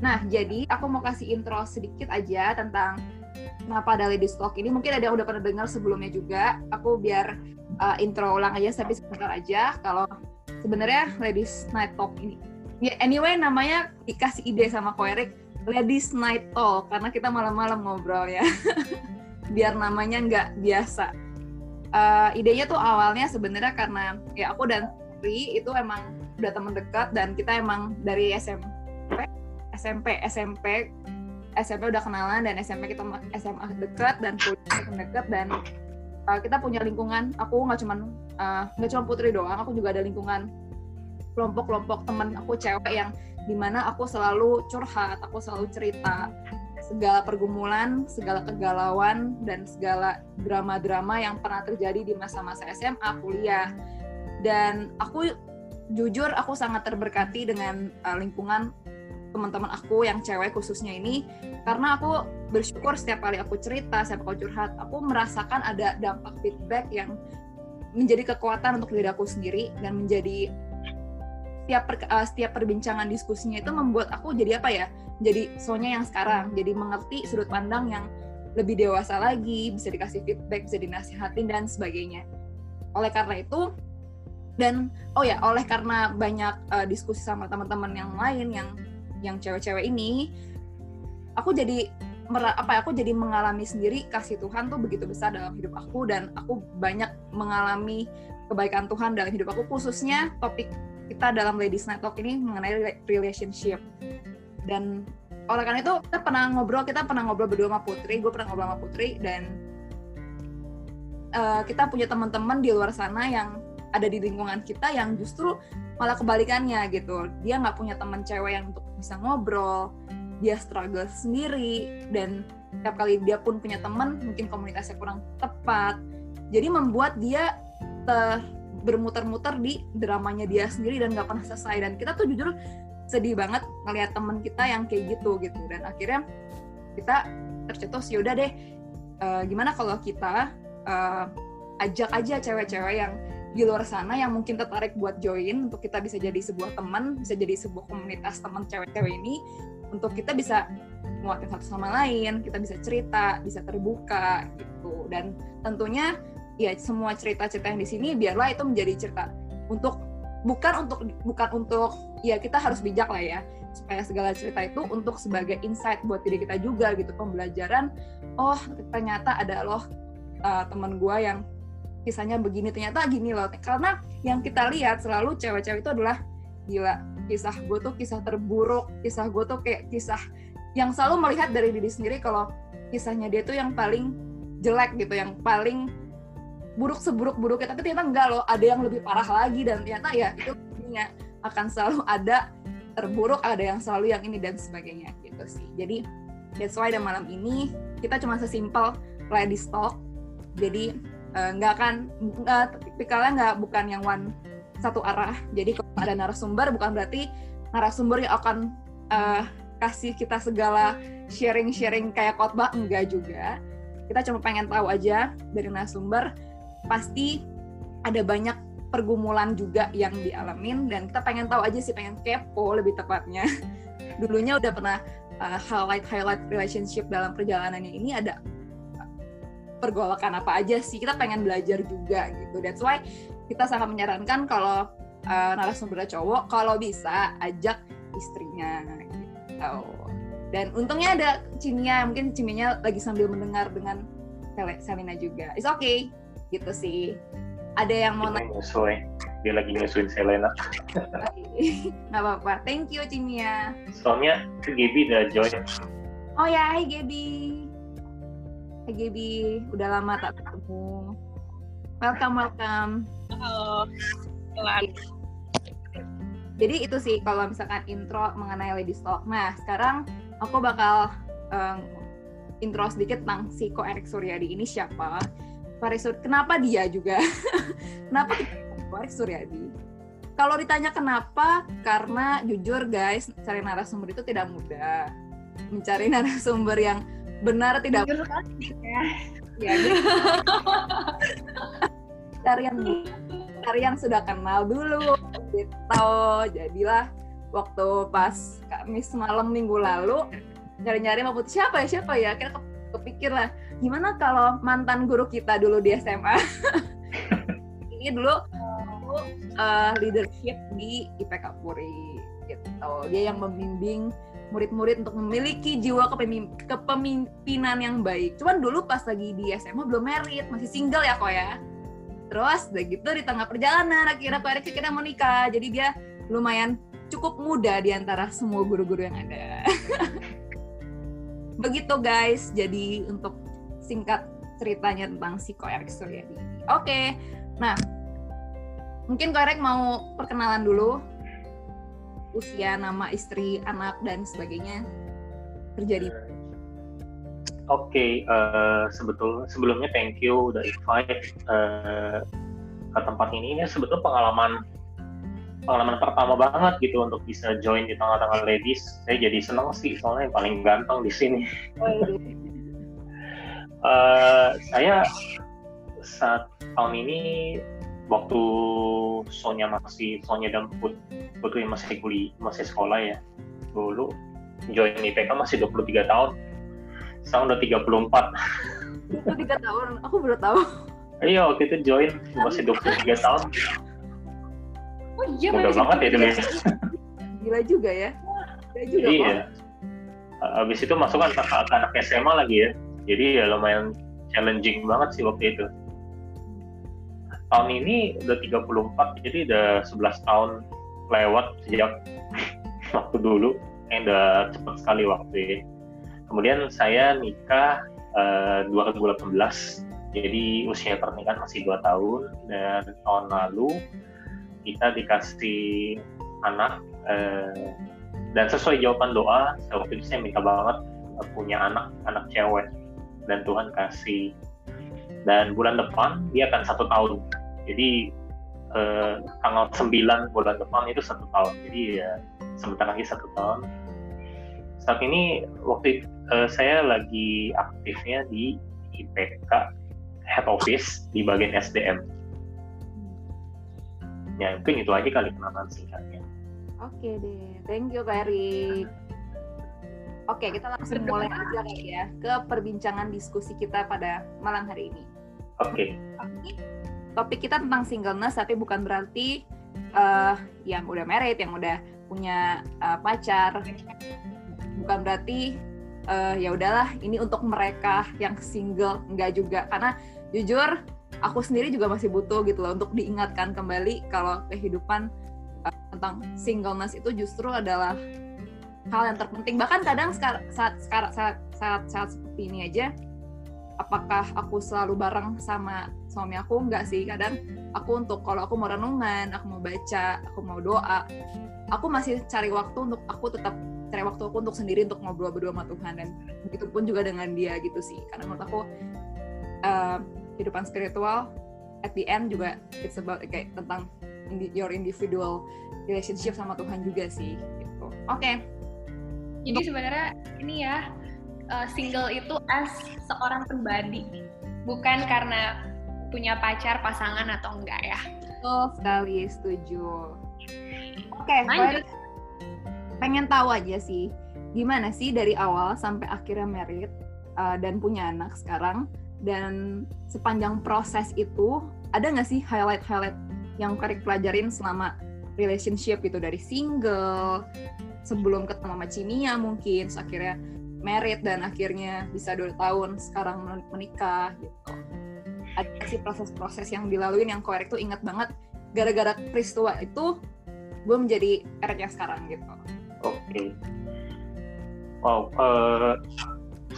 Nah, jadi aku mau kasih intro sedikit aja tentang kenapa ada Ladies Talk ini. Mungkin ada yang udah pernah dengar sebelumnya juga. Aku biar uh, intro ulang aja, tapi sebentar aja. Kalau sebenarnya Ladies Night Talk ini. Ya, anyway, namanya dikasih ide sama Ko Erik, Ladies Night Talk, karena kita malam-malam ngobrol ya. biar namanya nggak biasa. Uh, idenya tuh awalnya sebenarnya karena ya aku dan Tri itu emang udah teman dekat dan kita emang dari SMP SMP SMP SMP udah kenalan dan SMP kita SMA dekat dan kuliah dekat dan uh, kita punya lingkungan. Aku nggak cuman nggak uh, cuma putri doang aku juga ada lingkungan kelompok-kelompok teman aku cewek yang di mana aku selalu curhat aku selalu cerita segala pergumulan segala kegalauan dan segala drama-drama yang pernah terjadi di masa-masa SMA kuliah. Dan aku jujur aku sangat terberkati dengan uh, lingkungan teman-teman aku yang cewek khususnya ini karena aku bersyukur setiap kali aku cerita, setiap aku curhat, aku merasakan ada dampak feedback yang menjadi kekuatan untuk diri aku sendiri dan menjadi setiap per, uh, setiap perbincangan diskusinya itu membuat aku jadi apa ya? Jadi Sonya yang sekarang, jadi mengerti sudut pandang yang lebih dewasa lagi, bisa dikasih feedback, bisa dinasihatin dan sebagainya. Oleh karena itu dan oh ya, oleh karena banyak uh, diskusi sama teman-teman yang lain yang yang cewek-cewek ini aku jadi apa ya, aku jadi mengalami sendiri kasih Tuhan tuh begitu besar dalam hidup aku dan aku banyak mengalami kebaikan Tuhan dalam hidup aku khususnya topik kita dalam Ladies Night Talk ini mengenai relationship. Dan oleh karena itu kita pernah ngobrol kita pernah ngobrol berdua sama Putri gue pernah ngobrol sama Putri dan uh, kita punya teman-teman di luar sana yang ada di lingkungan kita yang justru malah kebalikannya gitu. Dia nggak punya teman cewek yang untuk bisa ngobrol. Dia struggle sendiri. Dan setiap kali dia pun punya teman mungkin komunikasinya kurang tepat. Jadi membuat dia ter bermuter-muter di dramanya dia sendiri dan nggak pernah selesai. Dan kita tuh jujur sedih banget ngelihat teman kita yang kayak gitu gitu. Dan akhirnya kita tercetus yaudah deh uh, gimana kalau kita uh, ajak aja cewek-cewek yang di luar sana yang mungkin tertarik buat join untuk kita bisa jadi sebuah teman, bisa jadi sebuah komunitas teman cewek-cewek ini untuk kita bisa nguatin satu sama lain, kita bisa cerita, bisa terbuka gitu. Dan tentunya ya semua cerita-cerita yang di sini biarlah itu menjadi cerita untuk bukan untuk bukan untuk ya kita harus bijak lah ya supaya segala cerita itu untuk sebagai insight buat diri kita juga gitu pembelajaran oh ternyata ada loh uh, teman gue yang kisahnya begini. Ternyata gini loh. Karena yang kita lihat selalu cewek-cewek itu adalah gila kisah gue tuh kisah terburuk kisah gue tuh kayak kisah yang selalu melihat dari diri sendiri kalau kisahnya dia tuh yang paling jelek gitu yang paling buruk seburuk-buruknya. Tapi ternyata enggak loh ada yang lebih parah lagi dan ternyata ya itu punya akan selalu ada terburuk ada yang selalu yang ini dan sebagainya gitu sih. Jadi that's why dan malam ini kita cuma sesimpel ready stock jadi nggak uh, akan nggak tipikalnya nggak bukan yang one satu arah. Jadi kalau ada narasumber bukan berarti narasumber yang akan uh, kasih kita segala sharing-sharing kayak khotbah. Enggak juga. Kita cuma pengen tahu aja dari narasumber pasti ada banyak pergumulan juga yang dialamin. Dan kita pengen tahu aja sih pengen kepo lebih tepatnya. Dulunya udah pernah uh, highlight highlight relationship dalam perjalanannya ini ada pergolakan apa aja sih kita pengen belajar juga gitu. That's why kita sangat menyarankan kalau uh, narasumber cowok kalau bisa ajak istrinya gitu. Dan untungnya ada Cimia mungkin Ciminya lagi sambil mendengar dengan Selina juga. It's okay gitu sih. Ada yang mau nanya? dia lagi nyusuin Selena. Nggak apa-apa. Thank you Cimia soalnya Gaby udah join. Oh ya hai Gaby Hai Gaby, udah lama tak ketemu. Welcome, welcome. Halo. Jadi itu sih kalau misalkan intro mengenai Lady Stock. Nah, sekarang aku bakal um, intro sedikit tentang si Ko Erik Suryadi ini siapa. Sur kenapa dia juga? kenapa Ko Erik Suryadi? Kalau ditanya kenapa, karena jujur guys, cari narasumber itu tidak mudah. Mencari narasumber yang benar tidak? Jujur kan? ya, cari yang cari yang sudah kenal dulu gitu. Jadilah waktu pas Kamis malam minggu lalu nyari-nyari mau putih siapa ya siapa ya? Kira kepikir lah gimana kalau mantan guru kita dulu di SMA ini dulu uh, leadership di IPK Puri gitu. Dia yang membimbing murid-murid untuk memiliki jiwa kepemimpinan yang baik. Cuman dulu pas lagi di SMA belum merit, masih single ya kok ya. Terus udah gitu di tengah perjalanan akhirnya Pak Erik akhirnya mau nikah. Jadi dia lumayan cukup muda di antara semua guru-guru yang ada. Begitu guys. Jadi untuk singkat ceritanya tentang si Ko Erik Suryadi. Oke. Nah, mungkin Ko Erik mau perkenalan dulu usia, nama istri, anak dan sebagainya terjadi. Oke, okay, uh, eh, sebetul sebelumnya thank you udah invite uh, ke tempat ini. Ini sebetulnya pengalaman pengalaman pertama banget gitu untuk bisa join di tengah-tengah ladies. Saya jadi seneng sih soalnya yang paling ganteng di sini. uh, saya saat tahun ini waktu Sonya masih Sonya dan Putri masih kuliah masih sekolah ya. Dulu join IPK masih 23 tahun. Sekarang udah 34 itu tiga tahun? Aku baru tahu. Iya waktu itu join masih 23 tahun. Oh iya mudah banget ya dulu gila juga ya. Gila juga iya. Habis itu masuk kan anak SMA lagi ya. Jadi ya lumayan challenging banget sih waktu itu. Tahun ini udah 34 jadi udah 11 tahun lewat sejak waktu dulu yang udah cepet sekali waktu ini. kemudian saya nikah eh, 2018 jadi usia pernikahan masih 2 tahun dan tahun lalu kita dikasih anak uh, dan sesuai jawaban doa waktu itu saya minta banget punya anak anak cewek dan Tuhan kasih dan bulan depan dia akan satu tahun jadi eh, tanggal 9 bulan depan itu satu tahun. Jadi ya sebentar lagi satu tahun. Saat ini waktu eh, saya lagi aktifnya di IPK head office di bagian SDM ya mungkin itu aja kali kenalan singkatnya. Oke deh thank you Erik. Oke, kita langsung mulai aja kali ya ke perbincangan diskusi kita pada malam hari ini. Oke. Okay topik kita tentang singleness tapi bukan berarti uh, yang udah married yang udah punya uh, pacar. Bukan berarti uh, ya udahlah ini untuk mereka yang single enggak juga. Karena jujur aku sendiri juga masih butuh gitu loh untuk diingatkan kembali kalau kehidupan uh, tentang singleness itu justru adalah hal yang terpenting. Bahkan kadang saat saat saat saat, saat, saat seperti ini aja apakah aku selalu bareng sama suami aku enggak sih. Kadang aku untuk kalau aku mau renungan aku mau baca aku mau doa aku masih cari waktu untuk aku tetap cari waktu aku untuk sendiri untuk ngobrol berdua sama Tuhan dan begitu pun juga dengan dia gitu sih. Karena menurut aku uh, kehidupan spiritual at the end juga it's about kayak tentang your individual relationship sama Tuhan juga sih gitu. Oke. Okay. jadi sebenarnya ini ya uh, single itu as seorang pribadi, bukan karena punya pacar, pasangan atau enggak ya. Betul sekali, setuju. Oke, okay, pengen tahu aja sih, gimana sih dari awal sampai akhirnya merit uh, dan punya anak sekarang, dan sepanjang proses itu, ada nggak sih highlight-highlight yang Karik pelajarin selama relationship gitu dari single, sebelum ketemu sama Cinia mungkin, akhirnya merit dan akhirnya bisa dua tahun sekarang menikah gitu ada sih proses-proses yang dilalui yang korek tuh ingat banget gara-gara peristiwa itu gue menjadi Erik yang sekarang gitu oke okay. wow uh,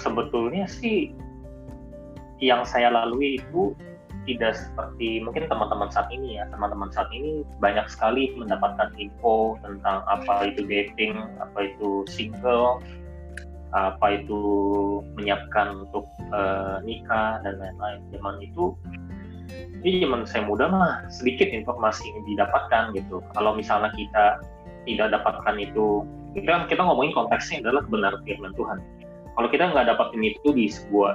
sebetulnya sih yang saya lalui itu tidak seperti mungkin teman-teman saat ini ya teman-teman saat ini banyak sekali mendapatkan info tentang apa itu dating apa itu single apa itu menyiapkan untuk uh, nikah dan lain-lain. Zaman itu ini zaman saya muda mah sedikit informasi yang didapatkan gitu. Kalau misalnya kita tidak dapatkan itu kita kita ngomongin konteksnya adalah kebenaran firman Tuhan. Kalau kita nggak dapatin itu di sebuah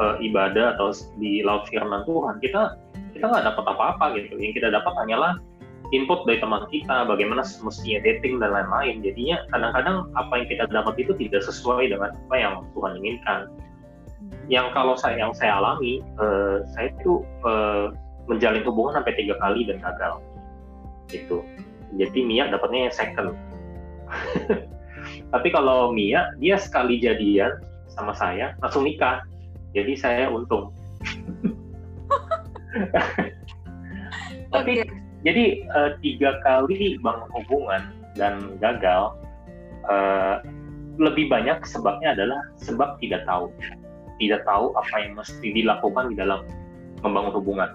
uh, ibadah atau di laut firman Tuhan kita kita nggak dapat apa-apa gitu. Yang kita dapat hanyalah input dari teman kita, bagaimana semestinya dating dan lain-lain. Jadinya kadang-kadang apa yang kita dapat itu tidak sesuai dengan apa yang Tuhan inginkan. Yang kalau saya yang saya alami, uh, saya itu uh, menjalin hubungan sampai tiga kali dan gagal. Gitu. Jadi Mia dapatnya yang second. Tapi kalau Mia, dia sekali jadian sama saya langsung nikah. Jadi saya untung. Tapi okay. Jadi uh, tiga kali bangun hubungan dan gagal uh, lebih banyak sebabnya adalah sebab tidak tahu, tidak tahu apa yang mesti dilakukan di dalam membangun hubungan.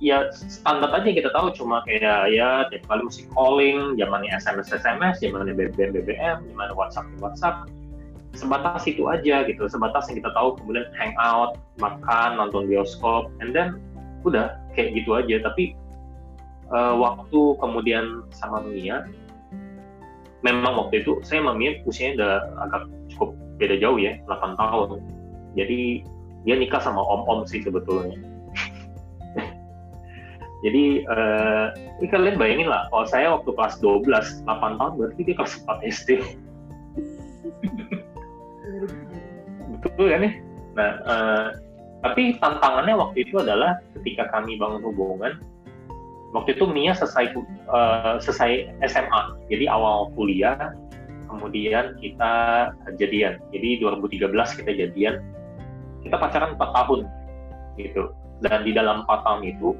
Ya standar aja kita tahu cuma kayak ya tiap kali mesti calling, zamannya SMS SMS, zamannya BBM BBM, zamannya WhatsApp WhatsApp, sebatas itu aja gitu sebatas yang kita tahu kemudian hangout makan nonton bioskop and then udah kayak gitu aja. Tapi uh, waktu kemudian sama Mia memang waktu itu saya sama Mia usianya udah agak cukup beda jauh ya 8 tahun. Jadi dia nikah sama om-om sih sebetulnya. Jadi uh, ini kalian bayangin lah kalau saya waktu kelas 12 8 tahun berarti dia kelas 4 SD betul kan ya? Nah uh, tapi tantangannya waktu itu adalah ketika kami bangun hubungan waktu itu Mia selesai uh, selesai SMA jadi awal kuliah kemudian kita jadian. Jadi 2013 kita jadian. Kita pacaran 4 tahun gitu. Dan di dalam 4 tahun itu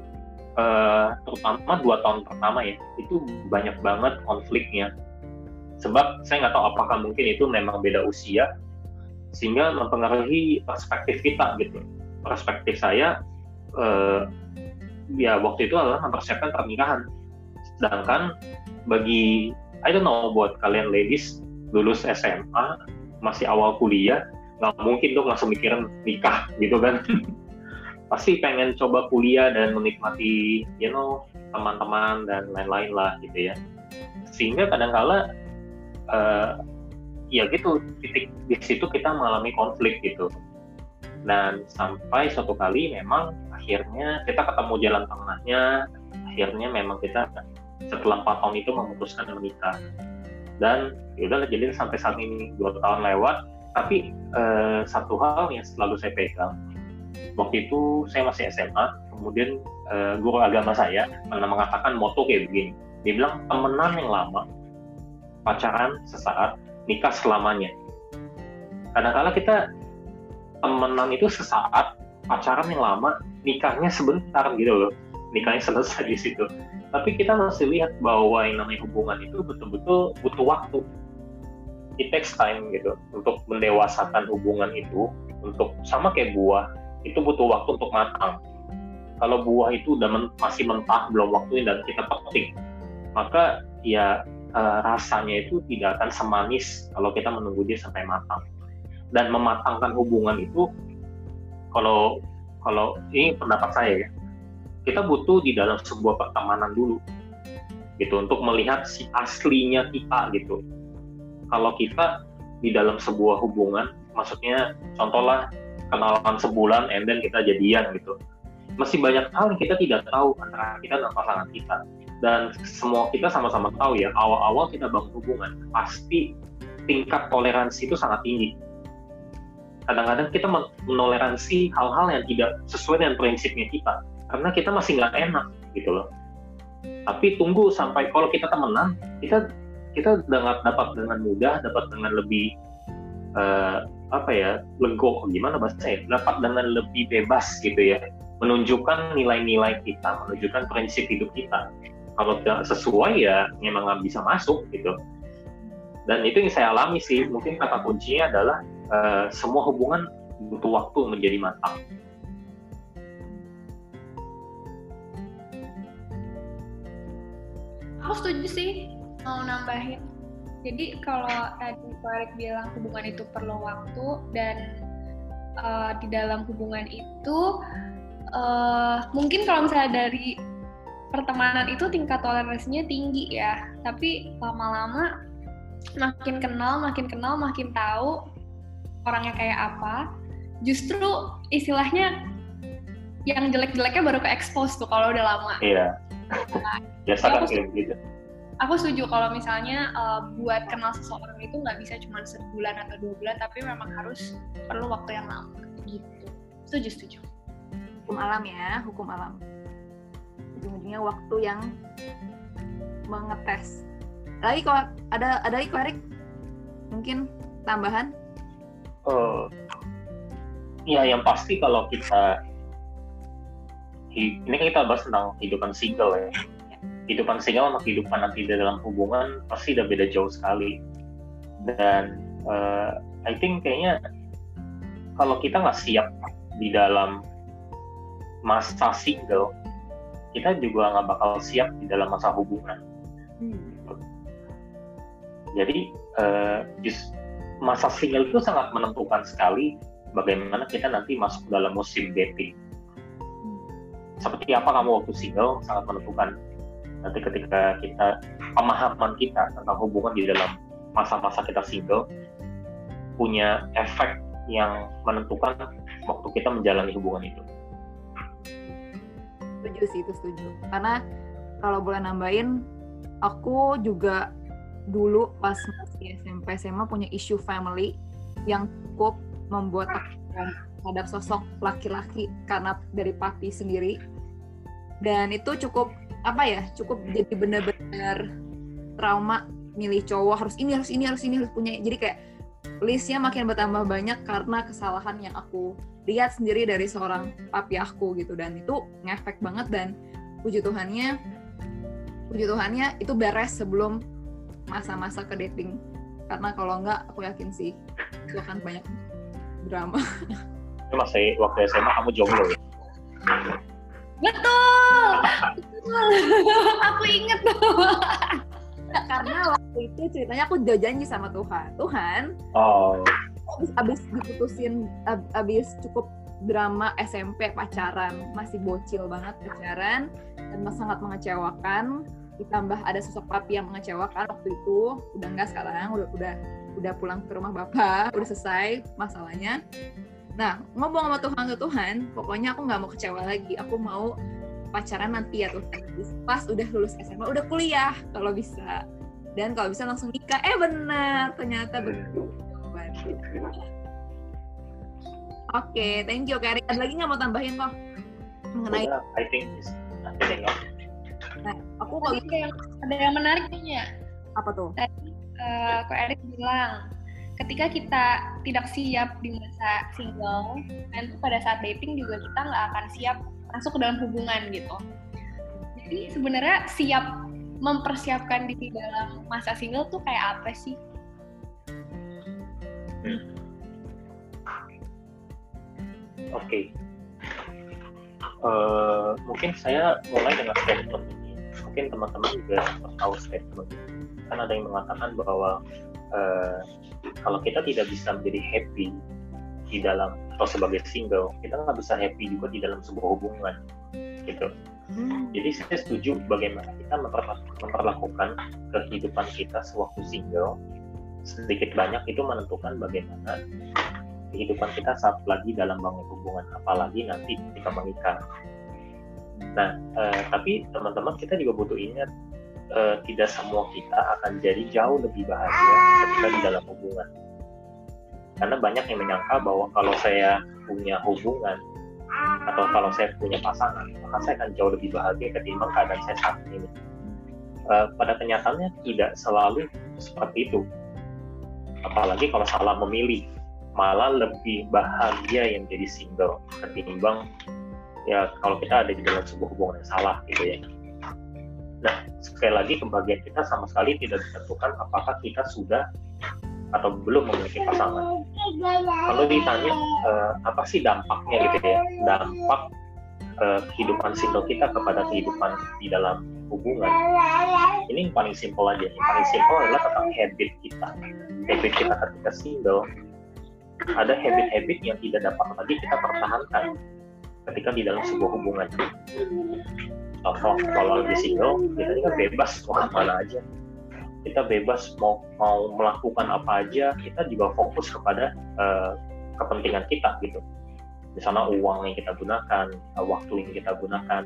uh, terutama dua tahun pertama ya itu banyak banget konfliknya. Sebab saya nggak tahu apakah mungkin itu memang beda usia sehingga mempengaruhi perspektif kita gitu. Perspektif saya eh, ya waktu itu adalah mempersiapkan pernikahan. Sedangkan bagi I don't know buat kalian ladies lulus SMA masih awal kuliah nggak mungkin dong langsung mikirin nikah gitu kan. Pasti pengen coba kuliah dan menikmati you know teman-teman dan lain-lain lah gitu ya. Sehingga kadang-kala uh, ya gitu titik di situ kita mengalami konflik gitu. Dan sampai suatu kali memang akhirnya kita ketemu jalan tengahnya akhirnya memang kita setelah empat tahun itu memutuskan menikah. Dan yaudah jadi sampai saat ini dua tahun lewat tapi eh, satu hal yang selalu saya pegang. Waktu itu saya masih SMA kemudian eh, guru agama saya pernah mengatakan moto kayak begini. Dia bilang temenan yang lama pacaran sesaat nikah selamanya. Kadang-kala kita temenan itu sesaat, pacaran yang lama, nikahnya sebentar gitu loh. Nikahnya selesai di situ. Tapi kita masih lihat bahwa yang namanya hubungan itu betul-betul butuh waktu. It takes time gitu untuk mendewasakan hubungan itu. Untuk sama kayak buah, itu butuh waktu untuk matang. Kalau buah itu udah men masih mentah belum waktunya dan kita petik, maka ya uh, rasanya itu tidak akan semanis kalau kita menunggu dia sampai matang. Dan mematangkan hubungan itu kalau kalau ini pendapat saya ya, kita butuh di dalam sebuah pertemanan dulu gitu untuk melihat si aslinya kita gitu. Kalau kita di dalam sebuah hubungan, maksudnya contohlah kenalan sebulan and then kita jadian gitu. Masih banyak hal yang kita tidak tahu antara kita dan pasangan kita dan semua kita sama-sama tahu ya awal-awal kita bangun hubungan pasti tingkat toleransi itu sangat tinggi kadang-kadang kita menoleransi hal-hal yang tidak sesuai dengan prinsipnya kita karena kita masih nggak enak gitu loh. Tapi tunggu sampai kalau kita temenan kita kita dapat dapat dengan mudah dapat dengan lebih uh, apa ya lego gimana bahasanya dapat dengan lebih bebas gitu ya. Menunjukkan nilai-nilai kita menunjukkan prinsip hidup kita. Kalau tidak sesuai ya memang nggak bisa masuk gitu. Dan itu yang saya alami sih mungkin kata kuncinya adalah uh, semua hubungan butuh waktu menjadi matang. Aku setuju sih mau nambahin. Jadi kalau tadi Farid bilang hubungan itu perlu waktu dan uh, di dalam hubungan itu uh, mungkin kalau misalnya dari pertemanan itu tingkat toleransinya tinggi ya. Tapi lama-lama makin kenal makin kenal makin tahu orangnya kayak apa justru istilahnya yang jelek-jeleknya baru ke expose tuh kalau udah lama. Iya. Biasa kan kayak gitu. aku setuju kalau misalnya uh, buat kenal seseorang itu nggak bisa cuma sebulan atau dua bulan tapi memang harus perlu waktu yang lama gitu. Setuju setuju. Hukum alam ya hukum alam. Ujung-ujungnya waktu yang mengetes. Lagi kalau ada ada lagi Erik? Mungkin tambahan uh, ya yang pasti kalau kita ini kan kita bahas tentang kehidupan single ya. Kehidupan single sama kehidupan nanti di dalam hubungan pasti udah beda jauh sekali. Dan uh, I think kayaknya kalau kita nggak siap di dalam masa single kita juga nggak bakal siap di dalam masa hubungan. Hmm. jadi uh, just masa single itu sangat menentukan sekali bagaimana kita nanti masuk dalam musim dating seperti apa kamu waktu single sangat menentukan nanti ketika kita pemahaman kita tentang hubungan di dalam masa-masa kita single punya efek yang menentukan waktu kita menjalani hubungan itu. Setuju sih itu setuju. Karena kalau boleh nambahin, aku juga dulu pas masih SMP SMA punya isu family yang cukup membuat terhadap sosok laki-laki karena dari papi sendiri. Dan itu cukup apa ya cukup jadi benar-benar trauma milih cowok harus ini harus ini harus ini harus punya. Jadi kayak listnya makin bertambah banyak karena kesalahan yang aku lihat sendiri dari seorang papi aku gitu. Dan itu ngefek banget dan puji Tuhannya puji Tuhannya itu beres sebelum masa-masa ke dating karena kalau enggak aku yakin sih itu akan banyak drama. Ini masih waktu SMA kamu jomblo ya? Betul. aku inget tuh. Karena waktu itu ceritanya aku udah janji sama Tuhan. Tuhan. Oh. Abis, abis diputusin, ab, abis cukup drama SMP pacaran, masih bocil banget pacaran dan sangat mengecewakan. Ditambah ada sosok papi yang mengecewakan waktu itu, udah enggak sekarang, udah udah udah pulang ke rumah bapak, udah selesai masalahnya. Nah, ngomong sama Tuhan ke Tuhan, pokoknya aku nggak mau kecewa lagi. Aku mau pacaran nanti ya Tuhan. Pas udah lulus SMA, udah kuliah kalau bisa. Dan kalau bisa langsung nikah. Eh benar, ternyata betul. Oke, okay, thank you Kak Ada lagi nggak mau tambahin kok mengenai? I think Nah, aku kalau ada yang ada yang menarik nih ya. Apa tuh? Tadi uh, Kak Erik bilang ketika kita tidak siap di masa single, nanti pada saat dating juga kita nggak akan siap masuk ke dalam hubungan gitu. Jadi sebenarnya siap mempersiapkan diri dalam masa single tuh kayak apa sih? Hmm. Oke. Okay. Uh, eh, mungkin saya mulai dengan statement. Mungkin teman-teman juga tahu statement. Kan ada yang mengatakan bahwa uh, kalau kita tidak bisa menjadi happy di dalam atau sebagai single kita nggak bisa happy juga di dalam sebuah hubungan gitu hmm. jadi saya setuju bagaimana kita memperlakukan kehidupan kita sewaktu single sedikit banyak itu menentukan bagaimana kehidupan kita saat lagi dalam bangun hubungan apalagi nanti kita menikah nah eh, tapi teman-teman kita juga butuh ingat uh, tidak semua kita akan jadi jauh lebih bahagia ketika di dalam hubungan. Karena banyak yang menyangka bahwa kalau saya punya hubungan atau kalau saya punya pasangan, maka saya akan jauh lebih bahagia ketimbang keadaan saya saat ini. Uh, pada kenyataannya tidak selalu seperti itu. Apalagi kalau salah memilih, malah lebih bahagia yang jadi single ketimbang ya kalau kita ada di dalam sebuah hubungan yang salah gitu ya. Nah, sekali lagi kebahagiaan kita sama sekali tidak ditentukan apakah kita sudah atau belum memiliki pasangan. Kalau ditanya uh, apa sih dampaknya gitu ya, dampak uh, kehidupan single kita kepada kehidupan di dalam hubungan. Ini yang paling simpel aja. Yang paling simpel adalah tentang habit kita. Habit kita ketika single, ada habit-habit yang tidak dapat lagi kita pertahankan ketika di dalam sebuah hubungan. Contoh kalau di single kita kan bebas mau ke mana aja. Kita bebas mau mau melakukan apa aja kita juga fokus kepada uh, kepentingan kita gitu. Di sana uang yang kita gunakan waktu yang kita gunakan.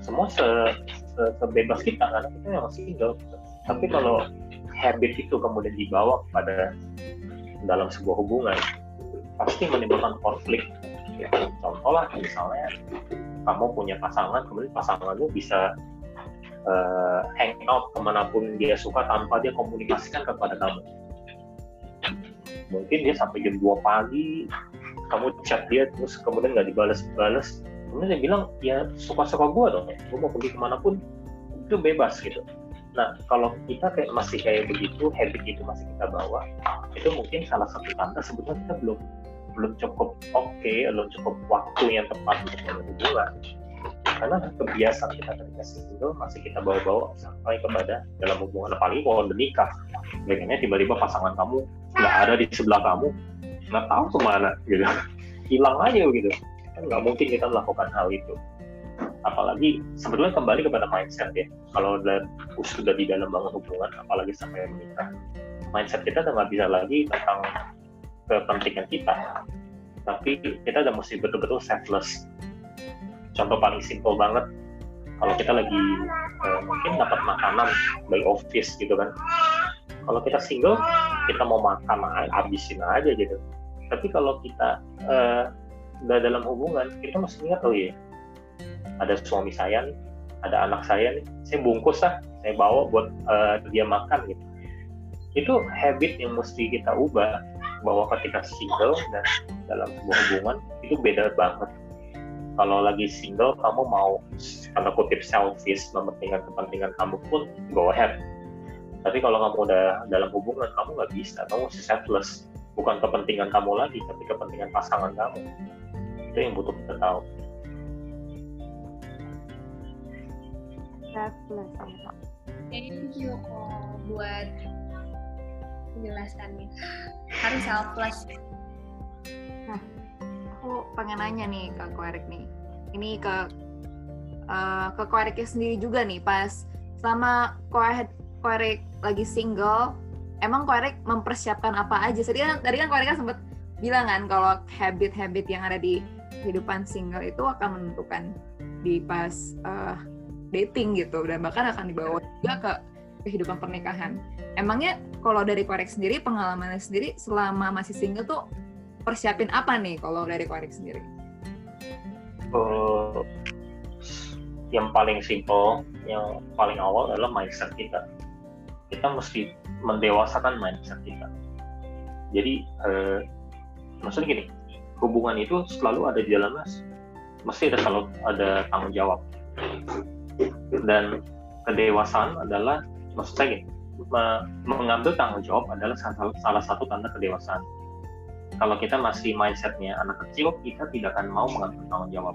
Semua se, se sebebas kita karena kita yang single tapi kalau habit itu kemudian dibawa pada dalam sebuah hubungan pasti menimbulkan konflik ya, contoh lah misalnya kamu punya pasangan kemudian pasanganmu bisa uh, hangout ke mana pun dia suka tanpa dia komunikasikan kepada kamu. Mungkin dia sampai jam 2 pagi kamu chat dia terus kemudian nggak dibalas-balas kemudian dia bilang ya suka-suka gue dong ya. Gue mau pergi ke mana pun. Itu bebas gitu. Nah kalau kita kayak masih kayak begitu habit itu masih kita bawa itu mungkin salah satu tanda sebetulnya kita belum belum cukup oke okay, belum cukup waktu yang tepat untuk berhubungan karena kebiasaan kita ketika single masih kita bawa-bawa sampai kepada dalam hubungan apalagi kalau udah nikah. Pengennya tiba-tiba pasangan kamu nggak ada di sebelah kamu nggak tahu ke mana gitu. Hilang aja gitu. Kan nggak mungkin kita melakukan hal itu. Apalagi sebetulnya kembali kepada mindset ya. Kalau udah sudah di dalam bangun hubungan apalagi sampai menikah mindset kita udah bisa lagi tentang kepentingan kita. Tapi kita udah mesti betul-betul selfless. Contoh paling simple banget kalau kita lagi eh, mungkin dapat makanan by office gitu kan. Kalau kita single kita mau makan habisin aja gitu. Tapi kalau kita uh, udah dalam hubungan kita mesti ingat oh iya ada suami saya nih ada anak saya nih saya bungkus lah saya bawa buat uh, dia makan gitu. Itu habit yang mesti kita ubah bahwa ketika single dan dalam sebuah hubungan itu beda banget. Kalau lagi single kamu mau tanda kutip selfish mementingkan kepentingan kamu pun go ahead. Tapi kalau kamu udah dalam hubungan kamu nggak bisa kamu selfless. Bukan kepentingan kamu lagi tapi kepentingan pasangan kamu. Itu yang butuh kita tahu. Selfless ya thank you kok buat penjelasannya harus selfless nah aku pengen nanya nih ke Ko Erik nih. Ini ke uh, ke Ko Eriknya sendiri juga nih pas selama Ko Erik lagi single emang Koerek mempersiapkan apa aja? Tadi kan tadi kan Koerek kan sempat bilang kan kalau habit-habit yang ada di kehidupan single itu akan menentukan di pas uh, dating gitu. Dan bahkan akan dibawa juga ke kehidupan pernikahan. Emangnya kalau dari Korek sendiri pengalamannya sendiri selama masih single tuh persiapin apa nih kalau dari Korek sendiri? Uh, yang paling simple, yang paling awal adalah mindset kita. Kita mesti mendewasakan mindset kita. Jadi eh, maksudnya gini, hubungan itu selalu ada di dalamnya mesti ada selalu ada tanggung jawab dan kedewasaan adalah maksud saya gini, mengambil tanggung jawab adalah salah, satu tanda kedewasaan. Kalau kita masih mindsetnya anak kecil, kita tidak akan mau mengambil tanggung jawab.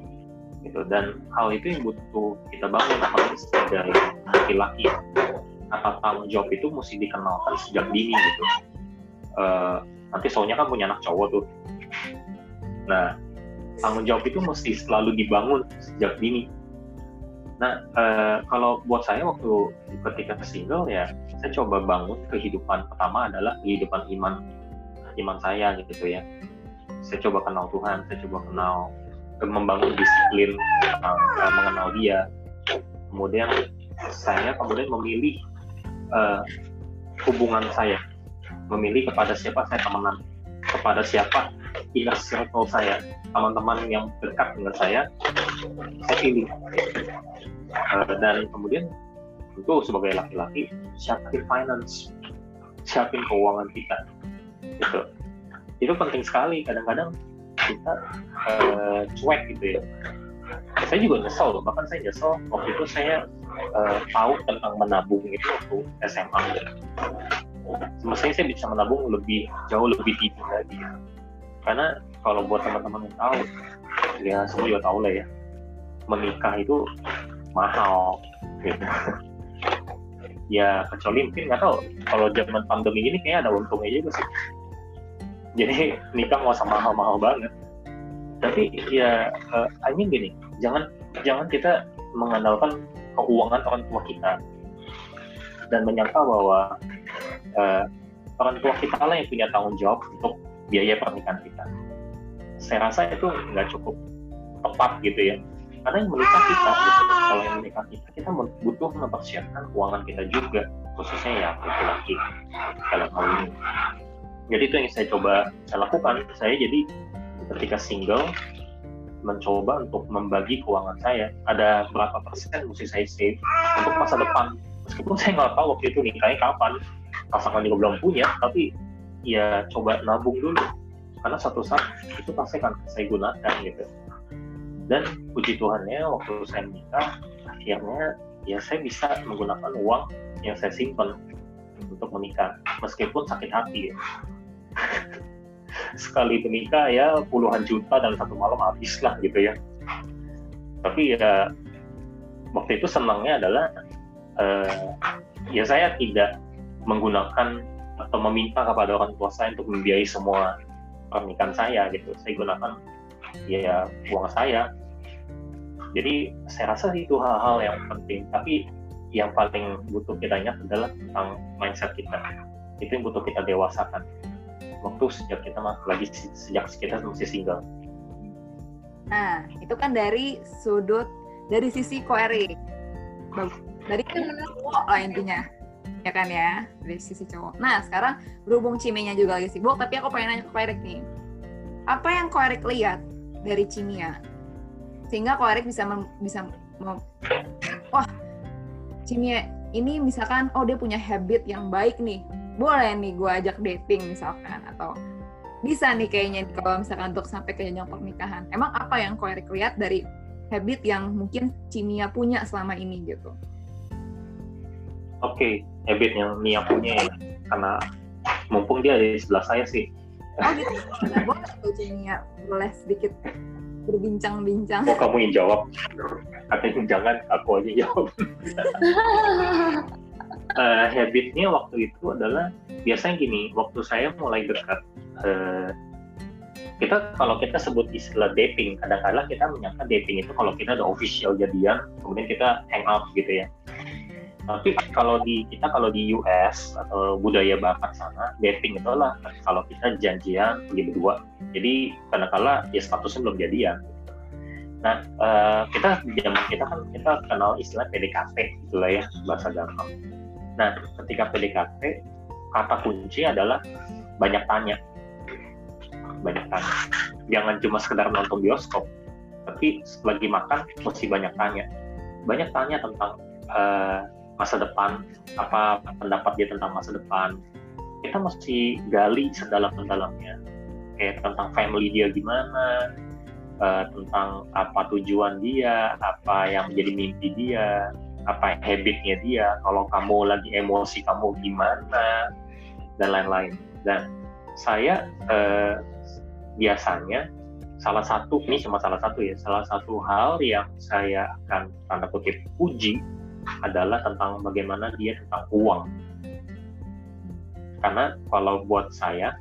Gitu dan hal itu yang butuh kita bangun apalagi sebagai laki-laki. Kata tanggung jawab itu mesti dikenalkan sejak dini gitu. Uh, nanti soalnya kan punya anak cowok tuh. Nah tanggung jawab itu mesti selalu dibangun sejak dini nah uh, kalau buat saya waktu ketika single ya saya coba bangun kehidupan pertama adalah kehidupan iman iman saya gitu ya. Saya coba kenal Tuhan saya coba kenal membangun disiplin uh, mengenal dia. Kemudian saya kemudian memilih uh, hubungan saya. Memilih kepada siapa saya temenan kepada siapa inner circle saya teman-teman yang dekat dengan saya saya pilih. Uh, dan kemudian tentu sebagai laki-laki siapin finance siapin keuangan kita. Itu itu penting sekali. Kadang-kadang kita uh, cuek gitu ya. Saya juga nyesel loh. Bahkan saya nyesel waktu itu saya uh, tahu tentang menabung itu waktu SMA semestinya saya bisa menabung lebih jauh lebih tinggi lagi. Karena kalau buat teman-teman yang tahu ya semua juga tahu lah ya. Menikah itu mahal gitu. Ya kecuali mungkin nggak tahu. Kalau zaman pandemi ini kayaknya ada untungnya juga sih. Jadi nikah nggak usah mahal-mahal banget. Tapi ya uh, I mean gini jangan jangan kita mengandalkan keuangan orang tua kita. Dan menyangka bahwa uh, orang tua kita lah yang punya tanggung jawab untuk biaya pernikahan kita. Saya rasa itu nggak cukup tepat gitu ya. karena yang menikah kita gitu. kalau yang menikah kita kita butuh mempersiapkan keuangan kita juga khususnya ya laki-laki dalam hal ini jadi itu yang saya coba saya lakukan saya jadi ketika single mencoba untuk membagi keuangan saya ada berapa persen mesti saya save untuk masa depan meskipun saya nggak tahu waktu itu nikahnya kapan pasangan juga belum punya tapi ya coba nabung dulu. Karena satu saat itu pasti akan saya gunakan gitu. Dan puji Tuhannya waktu saya menikah akhirnya ya saya bisa menggunakan uang yang saya simpan untuk menikah meskipun sakit hati. Ya. sekali menikah ya puluhan juta dalam satu malam habis lah gitu ya. Tapi ya waktu itu senangnya adalah uh, ya saya tidak menggunakan atau meminta kepada orang tua saya untuk membiayai semua pernikahan saya gitu. Saya gunakan ya uang saya. Jadi saya rasa itu hal-hal yang penting. Tapi yang paling butuh kita ingat adalah tentang mindset kita. Itu yang butuh kita dewasakan. Waktu sejak kita lagi sejak kita masih single. Nah itu kan dari sudut dari sisi koeri dari cowok lah intinya ya kan ya dari sisi cowok. Nah sekarang berhubung Cimenya juga lagi sibuk tapi aku pengen nanya ke Koerik nih. Apa yang Koerik lihat dari Cimia? Sehingga Koerik bisa mem, bisa mem, wah Cimia ini misalkan oh dia punya habit yang baik nih. Boleh nih gue ajak dating misalkan atau bisa nih kayaknya kalau misalkan untuk sampai ke jenjang pernikahan. Emang apa yang Koerik lihat dari habit yang mungkin Cimia punya selama ini gitu? Oke habit yang Mia punya ya. Karena mumpung dia di sebelah saya sih. Oh gitu. Nah, boleh tuh Mia boleh sedikit berbincang-bincang. Oh kamu yang jawab. Katanya jangan aku aja jawab. Uh, habitnya waktu itu adalah biasanya gini waktu saya mulai dekat uh, kita kalau kita sebut istilah dating kadang-kadang kita menyangka dating itu kalau kita ada official jadian kemudian kita hang out gitu ya tapi kalau di kita kalau di US atau budaya barat sana dating itu adalah kalau kita janjian pergi berdua. Jadi kadang-kala ya statusnya belum jadian. Nah uh, kita zaman kita kan kita kenal istilah PDKT itulah ya bahasa gampang. Nah ketika PDKT kata kunci adalah banyak tanya. Banyak tanya. Jangan cuma sekedar nonton bioskop tapi lagi makan mesti banyak tanya. Banyak tanya tentang uh, masa depan apa pendapat dia tentang masa depan. Kita mesti gali sedalam-dalamnya. Kayak tentang family dia gimana uh, tentang apa tujuan dia apa yang menjadi mimpi dia apa habitnya dia kalau kamu lagi emosi kamu gimana dan lain-lain. Dan saya uh, biasanya salah satu ini cuma salah satu ya salah satu hal yang saya akan tanda kutip puji adalah tentang bagaimana dia tentang uang. Karena kalau buat saya,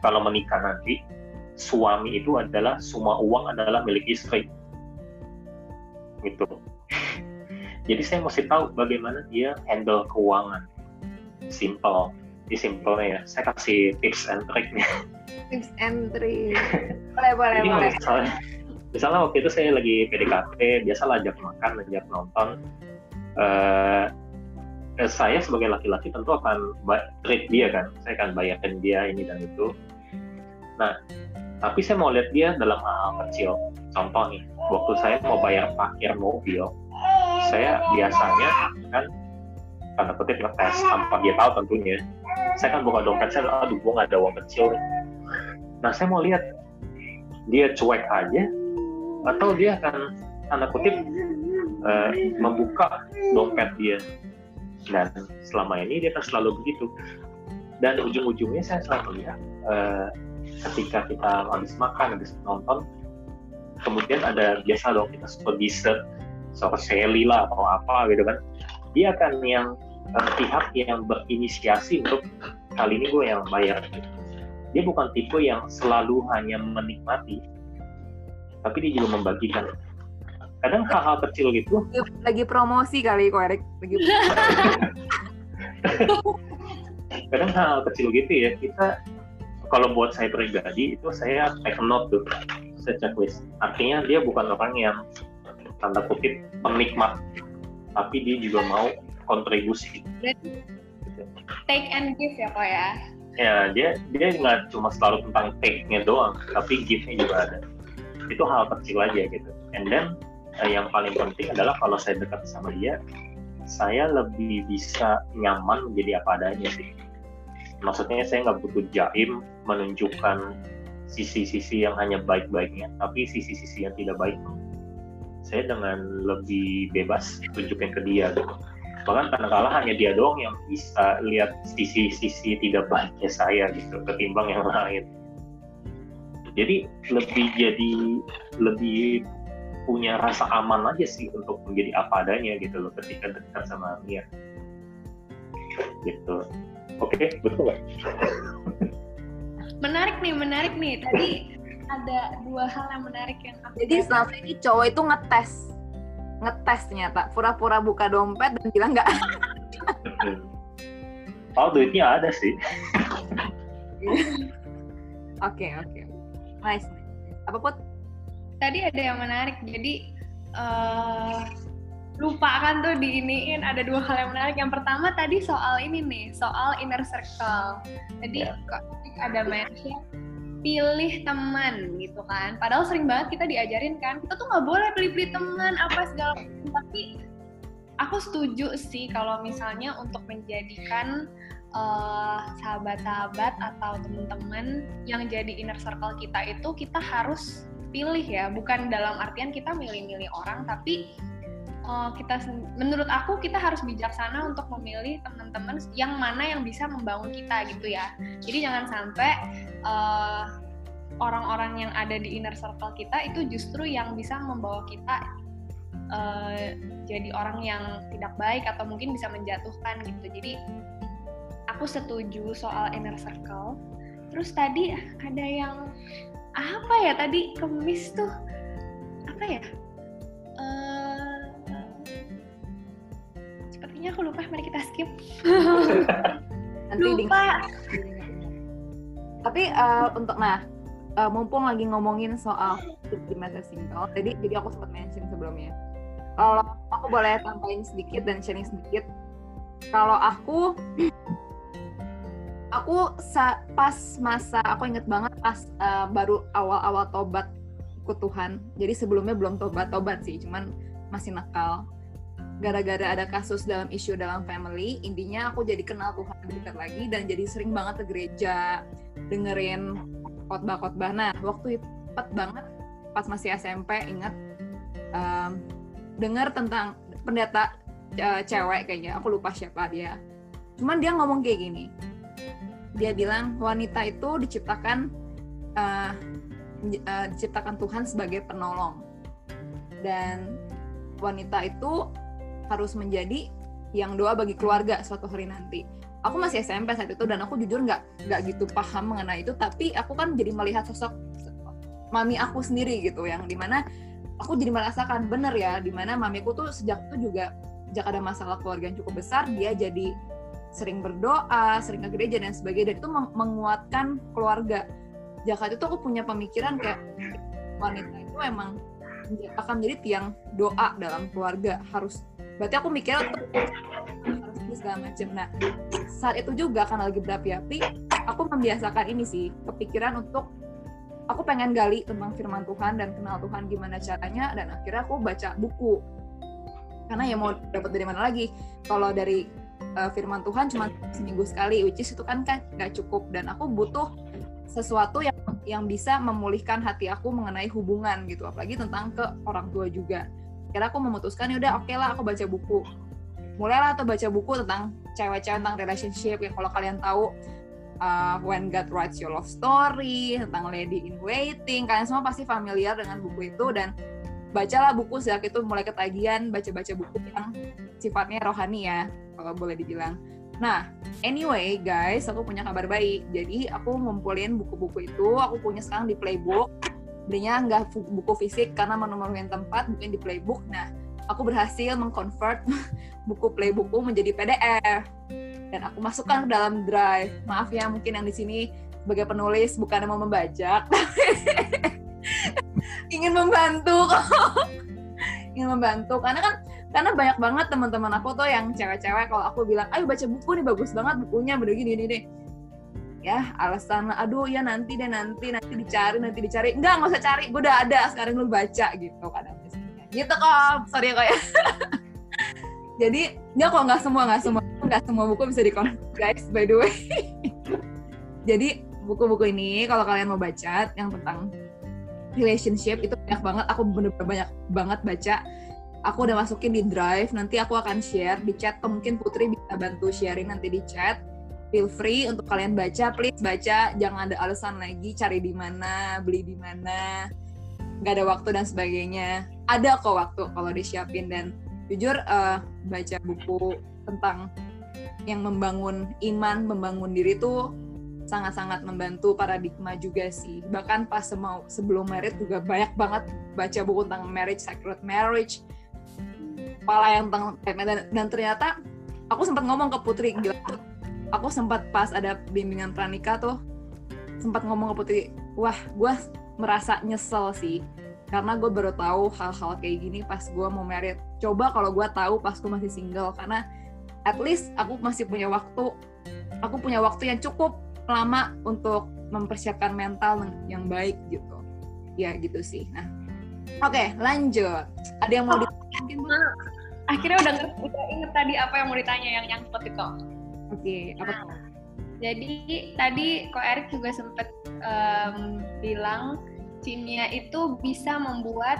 kalau menikah nanti, suami itu adalah semua uang adalah milik istri. Gitu. Jadi saya mesti tahu bagaimana dia handle keuangan. Simple. Di simpelnya ya. Saya kasih tips and triknya. Tips and trick. Boleh, boleh, Jadi boleh. Misalnya, misalnya waktu itu saya lagi PDKT, biasa ajak makan, ajak nonton, uh, saya sebagai laki-laki tentu akan treat dia kan. Saya akan bayarin dia ini dan itu. Nah tapi saya mau lihat dia dalam hal kecil. Contoh nih waktu saya mau bayar parkir mobil saya biasanya kan tanda kutip ngetes. Tanpa dia tahu tentunya. Saya kan buka dompet saya aduh gue gak ada uang kecil nah saya mau lihat dia cuek aja atau dia akan tanda kutip uh, membuka dompet dia. Dan selama ini dia akan selalu begitu. Dan ujung-ujungnya saya selalu lihat uh, ketika kita habis makan habis nonton kemudian ada biasa dong kita suka dessert suka seli lah atau apa gitu kan. Dia akan yang uh, pihak yang berinisiasi untuk kali ini gue yang bayar. Dia bukan tipe yang selalu hanya menikmati tapi dia juga membagikan kadang hal-hal kecil gitu. Lagi promosi kali kok Erik. Lagi kadang hal, hal kecil gitu ya. Kita kalau buat saya pribadi itu saya take note tuh. Saya checklist artinya dia bukan orang yang tanda kutip penikmat. Tapi dia juga mau kontribusi. Take and give ya kok ya? Ya dia dia nggak cuma selalu tentang take-nya doang tapi give-nya juga ada. Itu hal kecil aja gitu. And then yang paling penting adalah kalau saya dekat sama dia saya lebih bisa nyaman menjadi apa adanya sih. Maksudnya saya nggak butuh jaim menunjukkan sisi-sisi yang hanya baik-baiknya tapi sisi-sisi yang tidak baik. Saya dengan lebih bebas tunjukin ke dia. Gitu bahkan kadang-kala hanya dia doang yang bisa lihat sisi-sisi tidak baiknya saya gitu ketimbang yang lain. Jadi lebih jadi lebih punya rasa aman aja sih untuk menjadi apa adanya gitu loh ketika dekat sama dia gitu. Oke betul nggak? Menarik nih menarik nih. Tadi ada dua hal yang menarik yang aku Jadi selama ini cowok itu ngetes, ngetes ternyata. Pura-pura buka dompet dan bilang nggak. oh duitnya ada sih. Oke oke, nice. Apa put? Tadi ada yang menarik, jadi uh, lupa kan tuh diiniin ada dua hal yang menarik. Yang pertama tadi soal ini nih, soal inner circle. Jadi yeah. kok ada mention pilih teman gitu kan padahal sering banget kita diajarin kan kita tuh nggak boleh pilih-pilih teman apa segala macam tapi aku setuju sih kalau misalnya untuk menjadikan sahabat-sahabat uh, atau teman-teman yang jadi inner circle kita itu kita harus pilih ya bukan dalam artian kita milih-milih orang tapi uh, kita menurut aku kita harus bijaksana untuk memilih teman-teman yang mana yang bisa membangun kita gitu ya. Jadi jangan sampai eh, orang-orang yang ada di inner circle kita itu justru yang bisa membawa kita uh, jadi orang yang tidak baik atau mungkin bisa menjatuhkan gitu. Jadi aku setuju soal inner circle. Terus tadi ada yang apa ya tadi? Kemis tuh apa ya? Uh, sepertinya aku lupa mari kita skip. Lupa. Tapi uh, untuk nah uh, mumpung lagi ngomongin soal di masa single jadi jadi aku sempat mention sebelumnya. Kalau aku boleh tambahin sedikit dan sharing sedikit kalau aku aku pas masa aku inget banget pas uh, baru awal-awal tobat ke Tuhan. Jadi sebelumnya belum tobat tobat sih cuman masih nakal. Gara-gara ada kasus dalam isu dalam family intinya aku jadi kenal Tuhan dekat lagi dan jadi sering banget ke gereja dengerin khotbah-khotbah. Nah waktu itu tepat banget pas masih SMP ingat um, dengar tentang pendeta uh, cewek kayaknya aku lupa siapa dia. Cuman dia ngomong kayak gini dia bilang wanita itu diciptakan uh, uh, diciptakan Tuhan sebagai penolong dan wanita itu harus menjadi yang doa bagi keluarga suatu hari nanti. Aku masih SMP saat itu dan aku jujur nggak nggak gitu paham mengenai itu, tapi aku kan jadi melihat sosok mami aku sendiri gitu, yang di mana aku jadi merasakan bener ya, di mana mamiku tuh sejak itu juga sejak ada masalah keluarga yang cukup besar, dia jadi sering berdoa, sering ke gereja dan sebagainya, dan itu menguatkan keluarga. Jakarta itu aku punya pemikiran kayak wanita itu emang akan menjadi tiang doa dalam keluarga. Harus berarti aku mikir harus segala macam nah saat itu juga karena lagi berapi-api aku membiasakan ini sih kepikiran untuk aku pengen gali tentang firman Tuhan dan kenal Tuhan gimana caranya dan akhirnya aku baca buku. Karena ya mau dapat dari mana lagi? Kalau dari uh, firman Tuhan cuma seminggu sekali which is itu kan kan nggak cukup. Dan aku butuh sesuatu yang yang bisa memulihkan hati aku mengenai hubungan gitu apalagi tentang ke orang tua juga. Kira aku memutuskan ya udah oke okay lah aku baca buku. Mulailah tuh baca buku tentang cewek-cewek tentang relationship. Yang kalau kalian tahu uh, When God Writes Your Love Story tentang Lady in Waiting kalian semua pasti familiar dengan buku itu. Dan bacalah buku sejak itu mulai ketagihan baca-baca buku yang sifatnya rohani ya kalau boleh dibilang. Nah anyway guys aku punya kabar baik. Jadi aku ngumpulin buku-buku itu aku punya sekarang di playbook. Belinya nggak buku fisik karena menemukan tempat mungkin di playbook. Nah aku berhasil mengconvert buku playbookku menjadi PDF dan aku masukkan ke dalam drive. Maaf ya mungkin yang di sini sebagai penulis bukan mau membajak. Ingin membantu. Ingin membantu. Karena kan karena banyak banget teman-teman aku tuh yang cewek-cewek kalau aku bilang ayo baca buku nih bagus banget bukunya begini gini deh ya alasan aduh ya nanti deh nanti nanti dicari nanti dicari. Enggak nggak usah cari gue udah ada sekarang lu baca gitu kadang gitu kok sorry ya kok ya. Jadi nggak kok nggak semua nggak semua nggak semua buku bisa dikontrol guys by the way. Jadi buku-buku ini kalau kalian mau baca yang tentang relationship itu banyak banget aku bener-bener banyak banget baca aku udah masukin di drive nanti aku akan share di chat atau mungkin Putri bisa bantu sharing nanti di chat. Feel free untuk kalian baca please baca. Jangan ada alasan lagi cari di mana beli di mana. Nggak ada waktu dan sebagainya. Ada kok waktu kalau disiapin. Dan jujur uh, baca buku tentang yang membangun iman membangun diri tuh sangat-sangat membantu paradigma juga sih. Bahkan pas semau sebelum merit juga banyak banget baca buku tentang marriage, sacred marriage, kepala yang tentang dan, dan ternyata aku sempat ngomong ke Putri gila, aku sempat pas ada bimbingan pranikah tuh sempat ngomong ke Putri, wah gue merasa nyesel sih karena gue baru tahu hal-hal kayak gini pas gue mau merit. Coba kalau gue tahu pas gue masih single karena at least aku masih punya waktu, aku punya waktu yang cukup lama untuk mempersiapkan mental yang baik gitu. Ya gitu sih. Nah oke okay, lanjut. Ada yang mau oh, ditanya akhirnya udah udah inget tadi apa yang mau ditanya yang nyangkut itu. Oke okay, apa nah, jadi tadi kok Erik juga sempat um, bilang kimia itu bisa membuat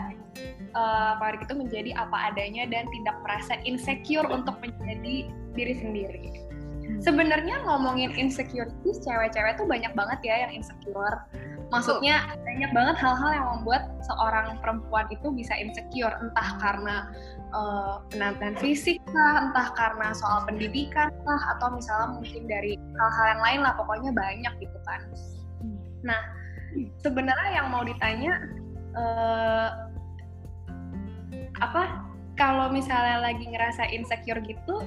uh, Pak Erik itu menjadi apa adanya dan tidak merasa insecure untuk menjadi diri sendiri. Sebenarnya ngomongin insecurity cewek-cewek tuh banyak banget ya yang insecure maksudnya oh. banyak banget hal-hal yang membuat seorang perempuan itu bisa insecure entah karena uh, penampilan fisik lah entah karena soal pendidikan lah atau misalnya mungkin dari hal-hal yang lain lah pokoknya banyak gitu kan. Nah sebenarnya yang mau ditanya uh, apa kalau misalnya lagi ngerasa insecure gitu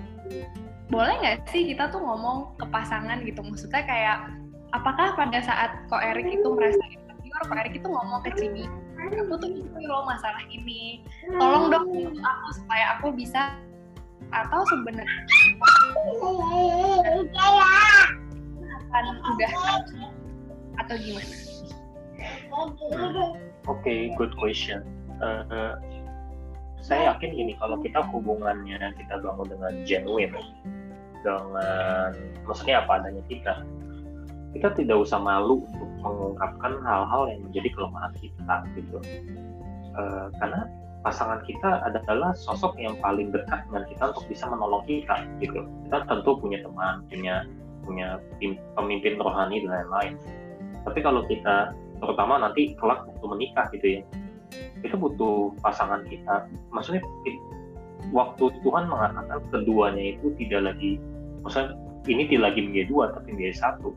boleh nggak sih kita tuh ngomong ke pasangan gitu? Maksudnya kayak apakah pada saat kok Erik itu merasa insecure kok Erik itu ngomong ke Cimi aku tuh insecure loh masalah ini tolong dong aku supaya aku bisa atau sebenarnya akan udah atau gimana? Oke, okay, good question. Uh, saya yakin gini kalau kita hubungannya kita bangun dengan genuine dengan maksudnya apa adanya kita kita tidak usah malu untuk mengungkapkan hal-hal yang menjadi kelemahan kita gitu. Uh, karena pasangan kita adalah sosok yang paling dekat dengan kita untuk bisa menolong kita gitu. Kita tentu punya teman punya punya pemimpin rohani dan lain-lain. Tapi kalau kita terutama nanti kelak waktu menikah gitu ya itu butuh pasangan kita. Maksudnya waktu Tuhan mengatakan keduanya itu tidak lagi maksudnya ini tidak lagi menjadi dua tapi menjadi satu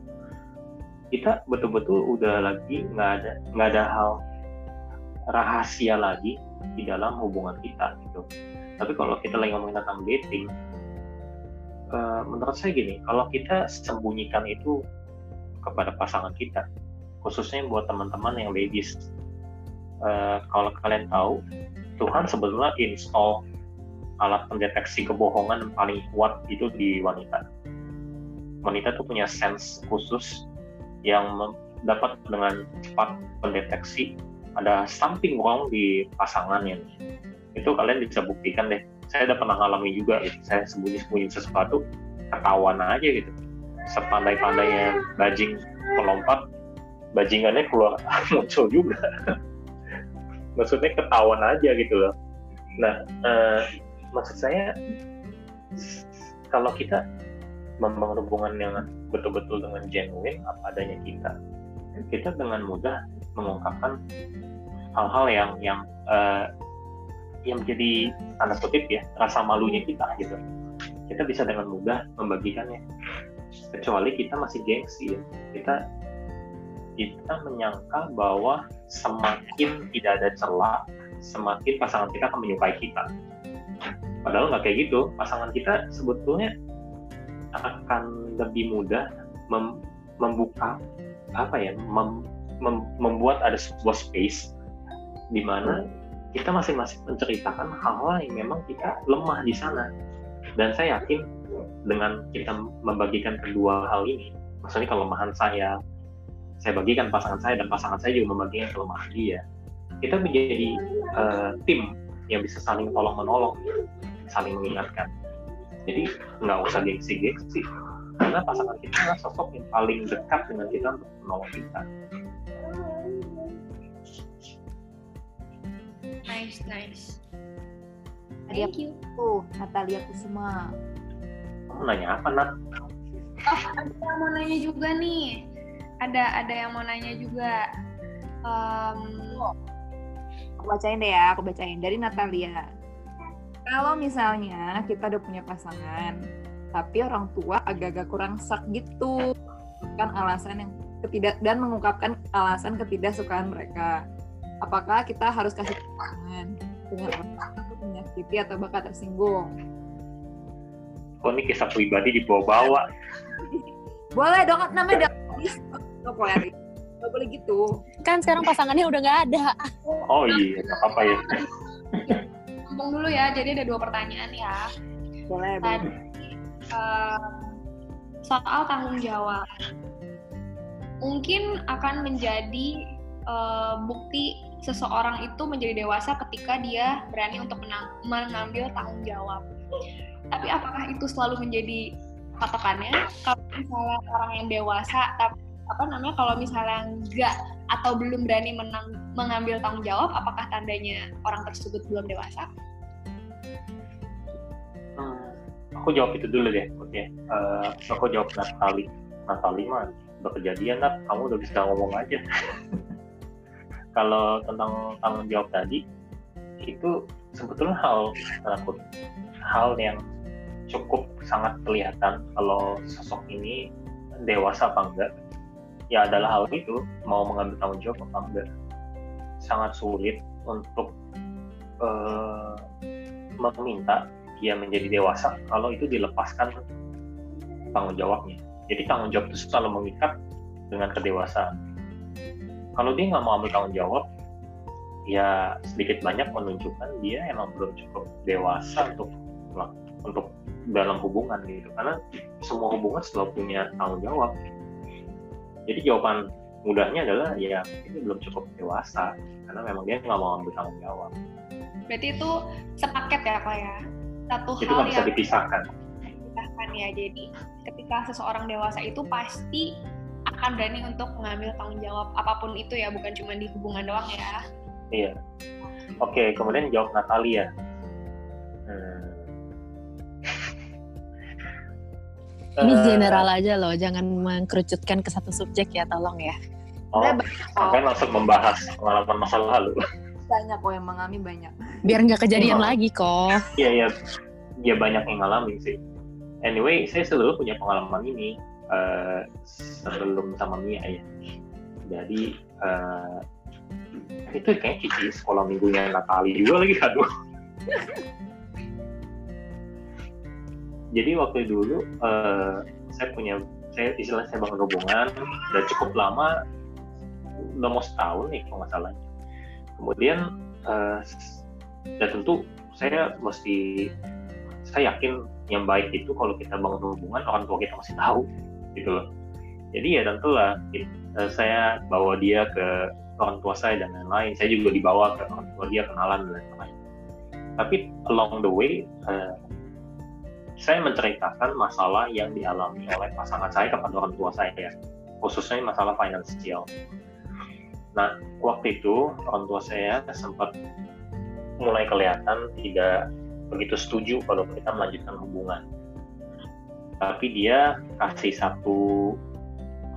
kita betul-betul udah lagi nggak ada nggak ada hal rahasia lagi di dalam hubungan kita gitu tapi kalau kita lagi ngomongin tentang dating uh, menurut saya gini kalau kita sembunyikan itu kepada pasangan kita khususnya buat teman-teman yang ladies uh, kalau kalian tahu Tuhan sebetulnya install alat pendeteksi kebohongan paling kuat itu di wanita. Wanita tuh punya sense khusus yang dapat dengan cepat mendeteksi ada something wrong di pasangannya. Itu kalian bisa buktikan deh. Saya udah pernah ngalami juga, gitu. saya sembunyi-sembunyi sesuatu, ketahuan aja gitu. Sepandai-pandainya bajing melompat, bajingannya keluar muncul juga maksudnya ketahuan aja gitu loh nah uh, maksud saya kalau kita membangun hubungan yang betul-betul dengan genuine apa adanya kita kita dengan mudah mengungkapkan hal-hal yang yang uh, yang menjadi tanda kutip ya rasa malunya kita gitu kita bisa dengan mudah membagikannya kecuali kita masih gengsi ya kita kita menyangka bahwa semakin tidak ada celah, semakin pasangan kita akan menyukai kita. Padahal nggak kayak gitu. Pasangan kita sebetulnya akan lebih mudah mem membuka apa ya, mem mem membuat ada sebuah space di mana kita masing-masing menceritakan hal-hal yang memang kita lemah di sana. Dan saya yakin dengan kita membagikan kedua hal ini maksudnya kelemahan saya saya bagikan pasangan saya dan pasangan saya juga membagikan kelemahan dia kita menjadi uh, tim yang bisa saling tolong menolong saling mengingatkan jadi nggak usah gengsi-gengsi karena pasangan kita adalah sosok yang paling dekat dengan kita untuk menolong kita. Nice nice. Thank you. tuh Natalia Kusuma kamu nanya apa Nat? oh ada yang mau nanya juga nih. Ada ada yang mau nanya juga. Um, aku bacain deh ya aku bacain. Dari Natalia kalau misalnya kita udah punya pasangan tapi orang tua agak-agak kurang sak gitu kan alasan yang ketidak dan mengungkapkan alasan ketidaksukaan mereka. Apakah kita harus kasih pasangan dengan alasan menyakiti atau bakal tersinggung? Kok ini kisah pribadi dibawa-bawa? Boleh dong namanya udah boleh nggak boleh gitu. Kan sekarang pasangannya udah nggak ada. Oh iya nggak apa ya ngomong dulu ya jadi ada dua pertanyaan ya. Boleh tadi uh, soal tanggung jawab. Mungkin akan menjadi uh, bukti seseorang itu menjadi dewasa ketika dia berani untuk mengambil tanggung jawab. Tapi apakah itu selalu menjadi patokannya? Kalau misalnya orang yang dewasa tapi apa namanya kalau misalnya enggak atau belum berani menang, mengambil tanggung jawab apakah tandanya orang tersebut belum dewasa hmm, aku jawab itu dulu deh oke okay. uh, aku jawab Natali. Natali mah udah kejadian Nat. Kamu udah bisa ngomong aja. Kalau tentang tanggung jawab tadi itu sebetulnya hal takut hal yang cukup sangat kelihatan kalau sosok ini dewasa apa enggak. Ya adalah hal itu mau mengambil tanggung jawab apa enggak. Sangat sulit untuk uh, meminta dia menjadi dewasa kalau itu dilepaskan tanggung jawabnya. Jadi tanggung jawab itu selalu mengikat dengan kedewasaan. Kalau dia nggak mau ambil tanggung jawab ya sedikit banyak menunjukkan dia emang belum cukup dewasa untuk untuk dalam hubungan gitu. Karena semua hubungan selalu punya tanggung jawab. Jadi jawaban mudahnya adalah ya ini belum cukup dewasa. Karena memang dia nggak mau ambil tanggung jawab berarti itu sepaket ya pak ya? Satu itu hal bisa yang dipisahkan. dipisahkan ya. Jadi ketika seseorang dewasa itu pasti akan berani untuk mengambil tanggung jawab apa pun itu ya bukan cuma di hubungan doang ya. Iya. Oke kemudian jawab Natalia. Hmm. Ini Eh, general aja loh, jangan mengkerucutkan ke satu subjek ya, tolong ya. oh, sampai langsung membahas pengalaman masa lalu banyak kok yang mengalami banyak Biar nggak kejadian Oh. lagi kok. Iya iya, dia banyak yang ngalamin sih. Anyway, saya selalu punya pengalaman ini eh, sebelum sama Mia ya. Jadi eh, itu kayak cici sekolah minggunya Natali juga lagi aduh. Jadi waktu dulu eh, saya punya saya istilahnya saya bangun hubungan udah cukup lama udah mau setahun nih kalau nggak salah. Kemudian eh, dan tentu saya mesti saya yakin yang baik itu kalau kita bangun hubungan orang tua kita masih tahu gitu loh. Jadi ya tentulah eh, saya bawa dia ke orang tua saya dan lain-lain. Saya juga dibawa ke orang tua dia kenalan dan lain-lain. Tapi along the way eh, saya menceritakan masalah yang dialami oleh pasangan saya kepada orang tua saya khususnya masalah finansial nah waktu itu orang tua saya sempat mulai kelihatan tidak begitu setuju kalau kita melanjutkan hubungan. Tapi dia kasih satu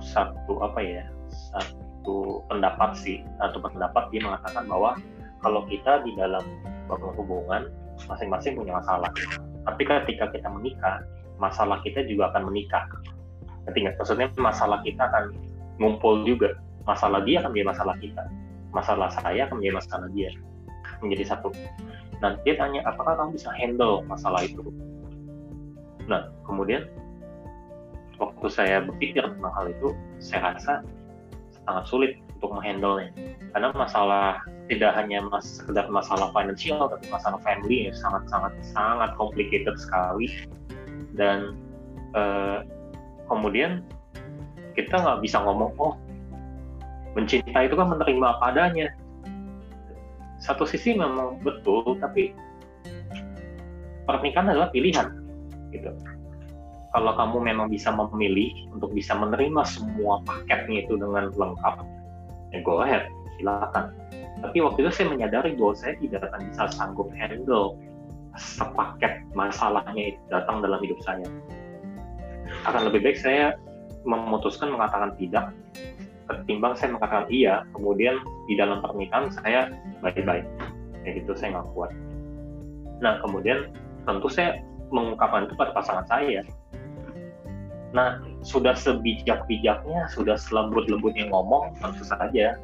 satu apa ya satu pendapat sih satu pendapat dia mengatakan bahwa kalau kita di dalam hubungan masing-masing punya masalah. Tapi ketika kita menikah masalah kita juga akan menikah. Nggak? Maksudnya masalah kita akan ngumpul juga. Masalah dia akan menjadi masalah kita. Masalah saya akan menjadi masalah dia menjadi satu. Nah, dia tanya, apakah kamu bisa handle masalah itu? Nah, kemudian waktu saya berpikir tentang hal itu, saya rasa sangat sulit untuk menghandle karena masalah tidak hanya mas sekedar masalah financial tapi masalah family sangat sangat sangat complicated sekali dan uh, kemudian kita nggak bisa ngomong oh mencinta itu kan menerima apa adanya satu sisi memang betul tapi pernikahan adalah pilihan gitu kalau kamu memang bisa memilih untuk bisa menerima semua paketnya itu dengan lengkap, ya go ahead, silakan. Tapi waktu itu saya menyadari bahwa saya tidak akan bisa sanggup handle sepaket masalahnya itu datang dalam hidup saya. Akan lebih baik saya memutuskan mengatakan tidak, ketimbang saya mengatakan iya, kemudian di dalam pernikahan saya baik-baik. Kayak gitu saya nggak kuat. Nah kemudian tentu saya mengungkapkan itu pada pasangan saya Nah, sudah sebijak-bijaknya, sudah selembut-lembutnya ngomong, tentu saja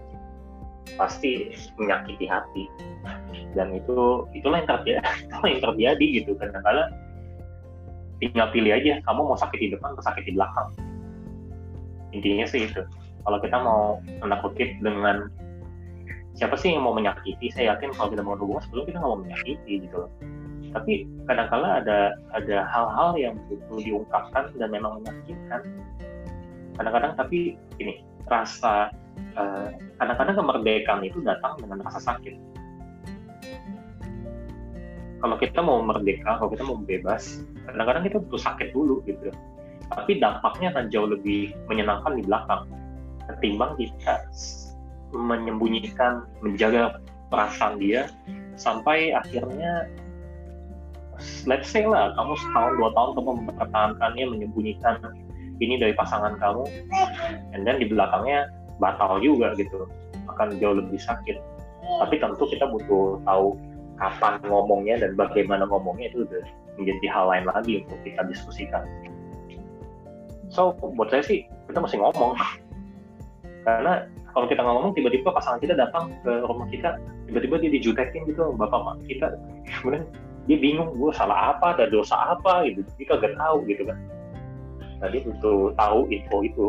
pasti menyakiti hati. Dan itu itulah yang terjadi, itulah yang terjadi gitu. Kadang-kadang tinggal pilih aja, kamu mau sakit di depan atau sakit di belakang. Intinya sih itu. Kalau kita mau menakutkan dengan siapa sih yang mau menyakiti, saya yakin kalau kita mau hubungan sebelum kita nggak mau menyakiti gitu loh. Tapi kadang-kala ada ada hal-hal yang butuh diungkapkan dan memang menyakitkan. Kadang-kadang tapi ini rasa uh, kadang-kadang kemerdekaan itu datang dengan rasa sakit. Kalau kita mau merdeka kalau kita mau bebas kadang-kadang kita butuh sakit dulu gitu. Tapi dampaknya akan jauh lebih menyenangkan di belakang ketimbang kita menyembunyikan menjaga perasaan dia sampai akhirnya let's say lah kamu setahun dua tahun kamu mempertahankannya menyembunyikan ini dari pasangan kamu and then di belakangnya batal juga gitu akan jauh lebih sakit. Tapi tentu kita butuh tahu kapan ngomongnya dan bagaimana ngomongnya itu udah menjadi hal lain lagi untuk kita diskusikan. So buat saya sih kita mesti ngomong karena kalau kita ngomong tiba-tiba pasangan kita datang ke rumah kita tiba-tiba dia dijutekin gitu bapak mak kita. Kemudian dia bingung gue salah apa? Ada dosa apa? Gitu. Dia kagak tahu gitu kan. Nah dia butuh tahu info itu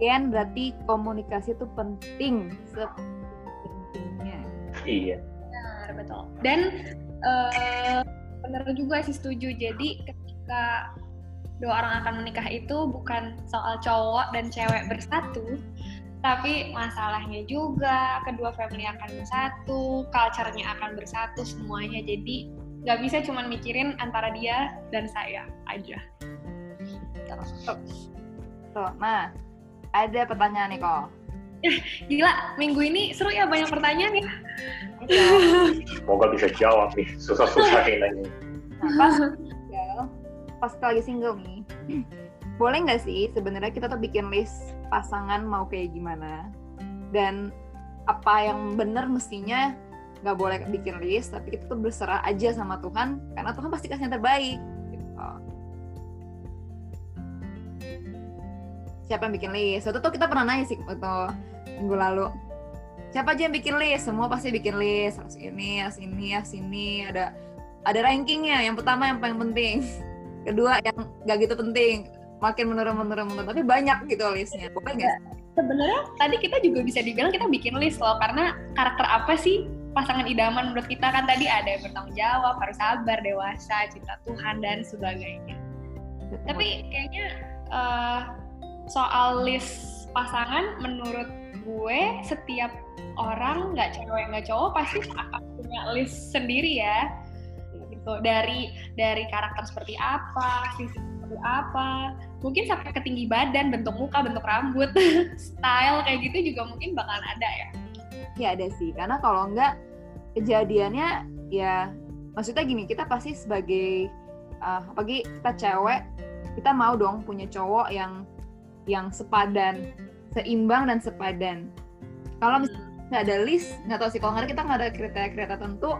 Kian berarti komunikasi itu penting sepentingnya. Iya. Benar betul. Dan uh, benar juga sih setuju. Jadi ketika dua orang akan menikah itu bukan soal cowok dan cewek bersatu tapi masalahnya juga kedua family akan bersatu, culture-nya akan bersatu semuanya. Jadi nggak bisa cuma mikirin antara dia dan saya aja. Tuh, nah ada pertanyaan nih kok. Gila, minggu ini seru ya banyak pertanyaan ya. Semoga bisa jawab nih, susah-susah nih nanya. Nah, pas, pas lagi single nih, boleh nggak sih sebenarnya kita tuh bikin list pasangan mau kayak gimana? Dan apa yang benar mestinya nggak boleh bikin list tapi kita tuh berserah aja sama Tuhan karena Tuhan pasti kasih yang terbaik gitu. siapa yang bikin list? Waktu itu kita pernah nanya sih waktu minggu lalu siapa aja yang bikin list? Semua pasti bikin list harus ini harus ini harus ini ada ada rankingnya yang pertama yang paling penting kedua yang gak gitu penting makin menurun menurun menurun. Tapi banyak gitu listnya boleh nggak? Sebenarnya tadi kita juga bisa dibilang kita bikin list loh karena karakter apa sih pasangan idaman menurut kita? Kan tadi ada yang bertanggung jawab harus sabar dewasa cinta Tuhan dan sebagainya. Betul. tapi kayaknya uh, soal list pasangan menurut gue setiap orang nggak cewek nggak cowok pasti akan punya list sendiri ya gitu. Dari dari karakter seperti apa sisi seperti apa mungkin sampai ke tinggi badan bentuk muka bentuk rambut style kayak gitu juga mungkin bakalan ada ya. Ya ada sih. Karena kalau enggak kejadiannya ya maksudnya gini kita pasti sebagai uh, apalagi kita cewek kita mau dong punya cowok yang yang sepadan seimbang dan sepadan. Kalau misalnya hmm. nggak ada list nggak tahu sih. Kalau nggak ada kita nggak ada kriteria-kriteria tentu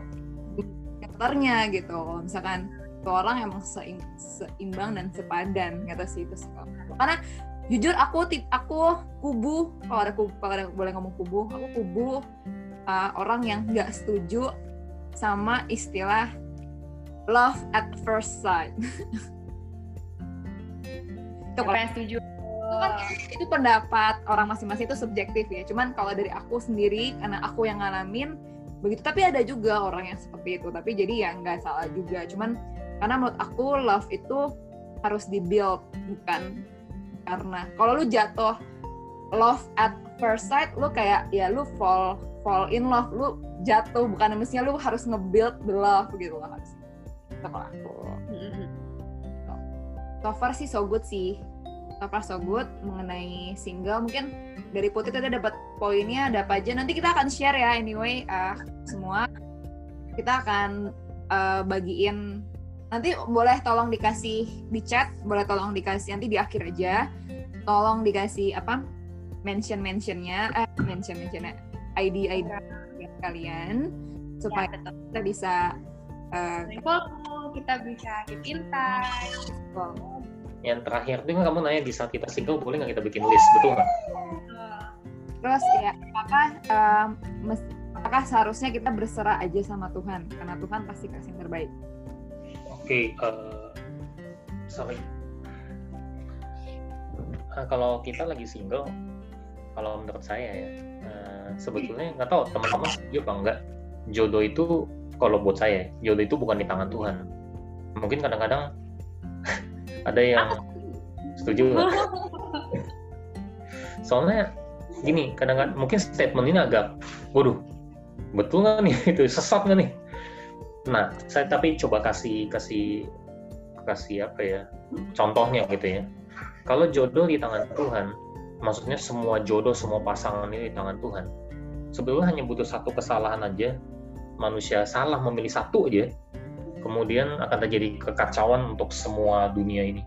karakternya gitu. Misalkan tuh orang emang seimbang dan sepadan kata sih itu karena jujur aku tip aku kubu kalau ada kubu kalau ada, boleh ngomong kubu aku kubu uh, orang yang nggak setuju sama istilah love at first sight. Siapa yang setuju? Itu kan itu pendapat orang masing-masing itu subjektif ya. Cuman kalau dari aku sendiri karena aku yang ngalamin begitu. Tapi ada juga orang yang seperti itu. Tapi jadi ya nggak salah juga. Cuman karena menurut aku love itu harus dibuild bukan? Karena kalau lu jatuh love at first sight lu kayak ya lu fall fall in love. Lu jatuh bukan? Mestinya lu harus nge-build the love gitu loh harus itu kalau aku so far sih so good sih far so good mengenai single. Mungkin dari Putih tadi dapat poinnya ada apa aja. Nanti kita akan share ya anyway uh, semua. Kita akan uh, bagiin. Nanti boleh tolong dikasih di chat boleh tolong dikasih nanti di akhir aja. Tolong dikasih apa mention mentionnya eh mention mentionnya ID ID kalian. Supaya Ya, betul. kita bisa uh, kita bisa keep in touch Yang terakhir itu kan kamu nanya di saat kita single boleh nggak kita bikin list, betul nggak? Terus ya, apakah mes- apakah seharusnya kita berserah aja sama Tuhan karena Tuhan pasti kasih yang terbaik. Oke, eh, sorry. Ah, kalau kita lagi single, kalau menurut saya ya, eh, sebetulnya nggak tahu teman-teman setuju apa enggak. Jodoh itu kalau buat saya, jodoh itu bukan di tangan Tuhan. Mungkin kadang-kadang ada yang setuju nggak? Soalnya gini, kadang-kadang mungkin statement ini agak, waduh, betul nggak nih itu sesat nggak nih? Nah, saya tapi coba kasih kasih kasih apa ya contohnya gitu ya. Kalau jodoh di tangan Tuhan, maksudnya semua jodoh, semua pasangan ini di tangan Tuhan. Sebetulnya hanya butuh satu kesalahan aja, manusia salah memilih satu aja, kemudian akan terjadi kekacauan untuk semua dunia ini.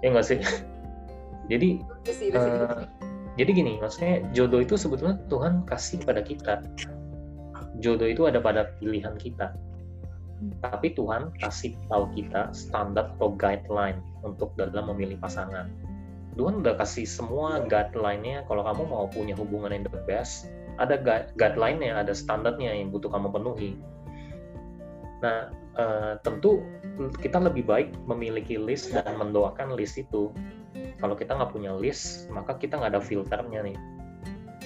Ya nggak sih? Jadi. Eh, jadi gini, maksudnya jodoh itu sebetulnya Tuhan kasih pada kita. Jodoh itu ada pada pilihan kita. Tapi Tuhan kasih tahu kita standar atau guideline untuk dalam memilih pasangan. Tuhan udah kasih semua guideline-nya kalau kamu mau punya hubungan yang the best, ada gui- guideline-nya, ada standarnya yang butuh kamu penuhi. Nah, eh, tentu kita lebih baik memiliki list dan mendoakan list itu. Kalau kita nggak punya list maka kita nggak ada filternya nih.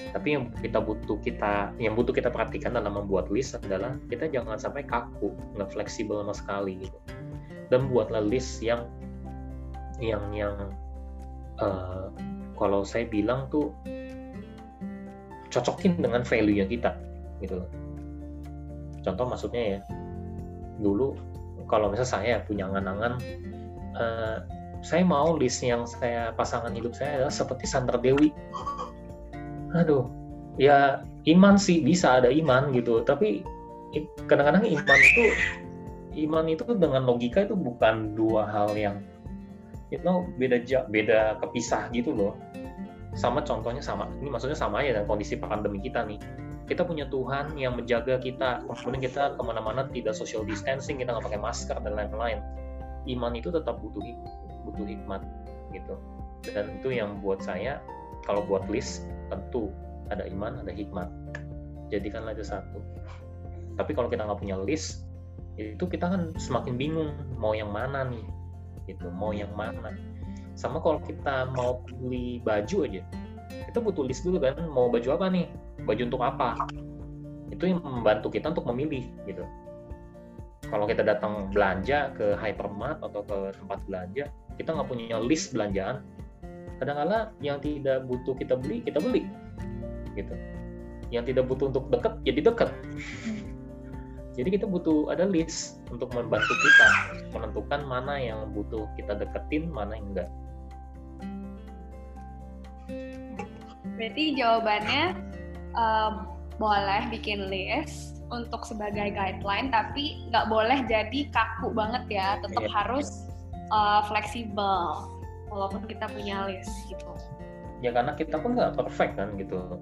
Tapi yang kita butuh kita yang butuh kita perhatikan dalam membuat list adalah kita jangan sampai kaku nggak fleksibel sama sekali gitu. Dan buatlah list yang yang yang eh, kalau saya bilang tuh cocokin dengan value nya kita gitu contoh maksudnya ya dulu kalau misalnya saya punya angan-angan eh, saya mau list yang saya pasangan hidup saya adalah seperti Sandra Dewi. Aduh, ya iman sih bisa ada iman gitu, tapi kadang-kadang iman itu iman itu dengan logika itu bukan dua hal yang you know, beda beda kepisah gitu loh. Sama contohnya sama, ini maksudnya sama aja dengan kondisi pandemi kita nih. Kita punya Tuhan yang menjaga kita, kemudian kita ke mana-mana tidak social distancing, kita nggak pakai masker dan lain-lain. Iman itu tetap butuh butuh hikmat gitu. Dan itu yang buat saya kalau buat list tentu ada iman ada hikmat. Jadikanlah itu satu. Tapi kalau kita nggak punya list itu kita kan semakin bingung mau yang mana nih? Gitu mau yang mana? Sama kalau kita mau beli baju aja kita butuh list dulu kan mau baju apa nih? Baju untuk apa? Itu yang membantu kita untuk memilih gitu. Kalau kita datang belanja ke hypermart atau ke tempat belanja kita nggak punya list belanjaan. Kadang-kala yang tidak butuh kita beli kita beli gitu. Yang tidak butuh untuk deket jadi deket jadi kita butuh ada list untuk membantu kita menentukan mana yang butuh kita deketin mana yang enggak Berarti jawabannya em, boleh bikin list untuk sebagai guideline, tapi nggak boleh jadi kaku banget ya. Tetap Iya. harus eh, fleksibel walaupun kita punya list gitu. ya karena kita pun nggak perfect kan gitu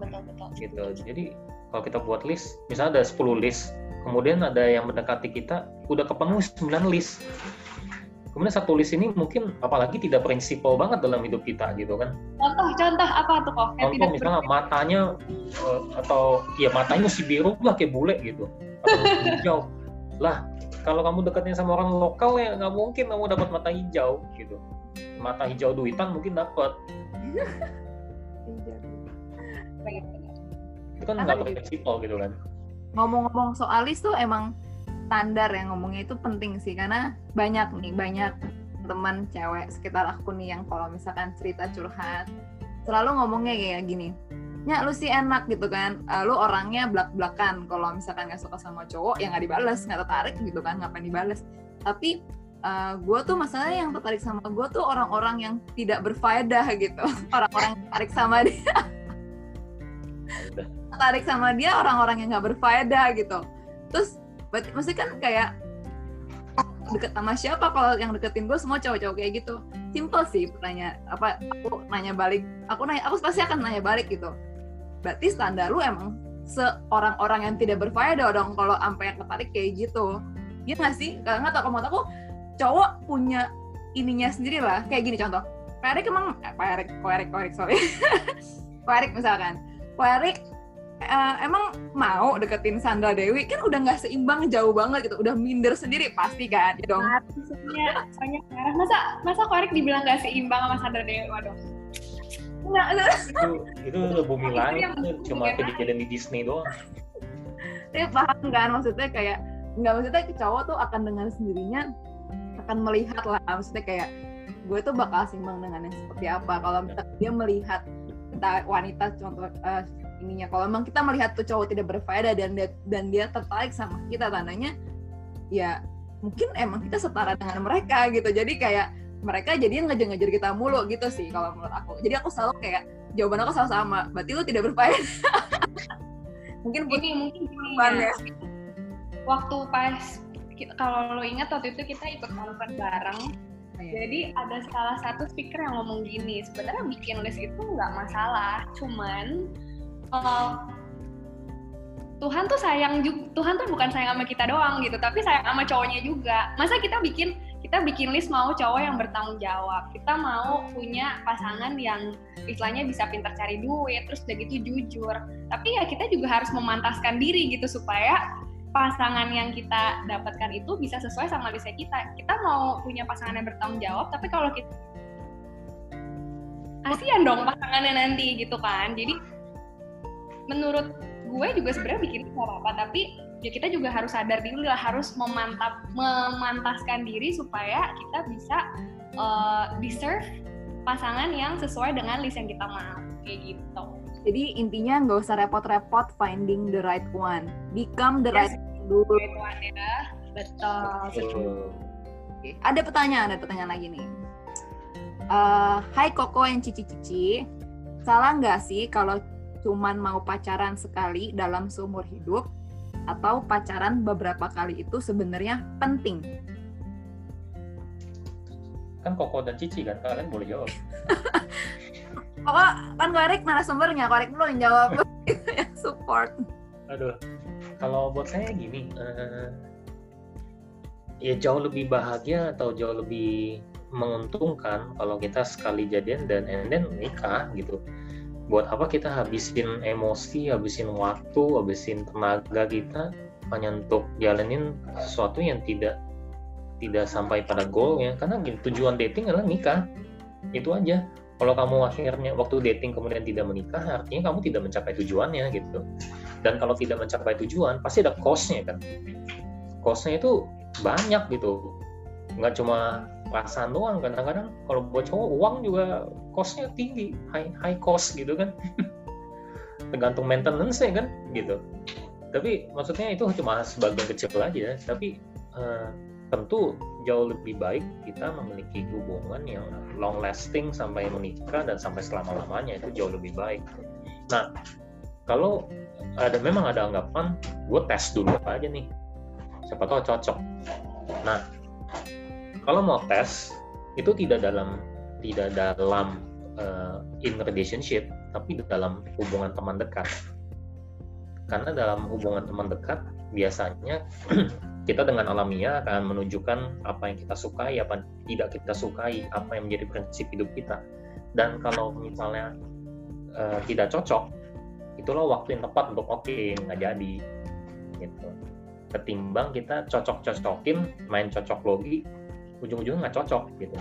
betul, betul. gitu jadi kalau kita buat list misalnya ada 10 list kemudian ada yang mendekati kita udah kepenuh 9 list kemudian satu list ini mungkin apalagi tidak prinsipal banget dalam hidup kita gitu kan. Contoh-contoh apa tuh kok? Yang contoh tidak misalnya matanya eh, atau ya matanya si biru lah kayak bule gitu. Atau hijau. Lah kalau kamu dekatnya sama orang lokal ya nggak mungkin kamu dapat mata hijau gitu. Mata hijau duitan mungkin dapat. Itu kan nggak fleksibel gitu kan. Ngomong-ngomong soal list tuh emang standar ya ngomongnya itu penting sih karena banyak nih banyak teman cewek sekitar aku nih yang kalau misalkan cerita curhat selalu ngomongnya kayak gini ya lu sih enak gitu kan. Uh, lu orangnya belak belakan kalau misalkan nggak suka sama cowok yang nggak dibales nggak tertarik gitu kan ngapain dibales? Tapi uh, gue tuh masalahnya yang tertarik sama gue tuh orang-orang yang tidak berfaedah gitu. Orang-orang yang tertarik sama dia. Tertarik sama dia orang-orang yang nggak berfaedah gitu. Terus berarti mesti kan kayak deket sama siapa? Kalau yang deketin gue semua cowok-cowok kayak gitu. Simple sih pertanyaan apa aku nanya balik. Aku nanya aku pasti akan nanya balik gitu. Berarti standar lu emang seorang-orang yang tidak berfaedah dong kalau sampai yang tertarik kayak gitu. Iya nggak sih? Karena nggak tau kalau aku cowok punya ininya sendiri lah. Kayak gini contoh. Pak Erik emang eh, Pak Erik Pak Erik Pak Erik sorry. Pak Erik misalkan. Pak Erik uh, emang mau deketin Sandra Dewi? Kan udah nggak seimbang jauh banget gitu. Udah minder sendiri pasti kan? Ya dong. Maksudnya soalnya marah masa masa Erik dibilang nggak seimbang sama Sandra Dewi? Waduh. Enggak, itu itu bumi langit. cuma kejadian di Disney doang. Ya paham kan? Maksudnya kayak nggak maksudnya cowok tuh akan dengan sendirinya akan melihat lah. Maksudnya kayak gue tuh bakal simbang dengan yang seperti apa. Kalau misalnya dia melihat wanita contoh uh, ininya. Kalau memang kita melihat tuh cowok tidak berfaedah dan dia, dan dia tertarik sama kita tandanya ya mungkin emang kita setara dengan mereka gitu. Jadi kayak mereka jadi ngejar-ngejar kita mulu gitu sih kalau menurut aku. Jadi aku selalu kayak jawaban aku selalu sama berarti lu tidak berfaedah. Mungkin ini mungkin ya. waktu pas kalau lo ingat waktu itu kita ikut konfer bareng oh, iya. jadi ada salah satu speaker yang ngomong gini sebenarnya bikin list itu nggak masalah cuman uh, Tuhan tuh sayang juga Tuhan tuh bukan sayang sama kita doang gitu tapi sayang sama cowoknya juga masa kita bikin kita bikin list mau cowok yang bertanggung jawab kita mau punya pasangan yang istilahnya bisa pintar cari duit terus udah gitu jujur tapi ya kita juga harus memantaskan diri gitu supaya pasangan yang kita dapatkan itu bisa sesuai sama list kita. Kita mau punya pasangan yang bertanggung jawab, tapi kalau kita kasihan dong pasangannya nanti gitu kan. Jadi menurut gue juga sebenarnya bikin itu apa-apa, tapi ya kita juga harus sadar diri lah, harus memantap, memantaskan diri supaya kita bisa uh, deserve pasangan yang sesuai dengan list yang kita mau kayak gitu. Jadi intinya nggak usah repot-repot finding the right one, become the yes. right dulu. Right one ya, betul. Oke. Ada pertanyaan, ada pertanyaan lagi nih. Uh, Hai Koko yang cici-cici, salah nggak sih kalau cuman mau pacaran sekali dalam seumur hidup atau pacaran beberapa kali itu sebenarnya penting? Kan Koko dan Cici kan, kalian boleh jawab. Pokok kan Korek narasumbernya, Korek dulu yang jawab yang support. Aduh, kalau buat saya gini, uh, ya jauh lebih bahagia atau jauh lebih menguntungkan kalau kita sekali jadian dan and then nikah gitu. Buat apa kita habisin emosi, habisin waktu, habisin tenaga kita hanya untuk jalanin sesuatu yang tidak tidak sampai pada goal ya karena tujuan dating adalah nikah itu aja kalau kamu akhirnya waktu dating kemudian tidak menikah, artinya kamu tidak mencapai tujuannya gitu. Dan kalau tidak mencapai tujuan, pasti ada cost-nya kan. Cost-nya itu banyak gitu. Nggak cuma perasaan doang, kadang-kadang kalau buat cowok uang juga cost-nya tinggi, high, high cost gitu kan. Tergantung maintenance-nya kan gitu. Tapi maksudnya itu cuma sebagian kecil aja, tapi uh, tentu jauh lebih baik kita memiliki hubungan yang long lasting sampai menikah dan sampai selama lamanya itu jauh lebih baik. Nah, kalau ada memang ada anggapan, gue tes dulu aja nih, siapa tahu cocok. Nah, kalau mau tes itu tidak dalam tidak dalam uh, in relationship, tapi dalam hubungan teman dekat. Karena dalam hubungan teman dekat biasanya kita dengan alamiah akan menunjukkan apa yang kita sukai, apa yang tidak kita sukai, apa yang menjadi prinsip hidup kita. Dan kalau misalnya uh, tidak cocok, itulah waktu yang tepat untuk oke okay, nggak jadi. Gitu. Ketimbang kita cocok-cocokin, main cocok logi, ujung-ujungnya nggak cocok gitu.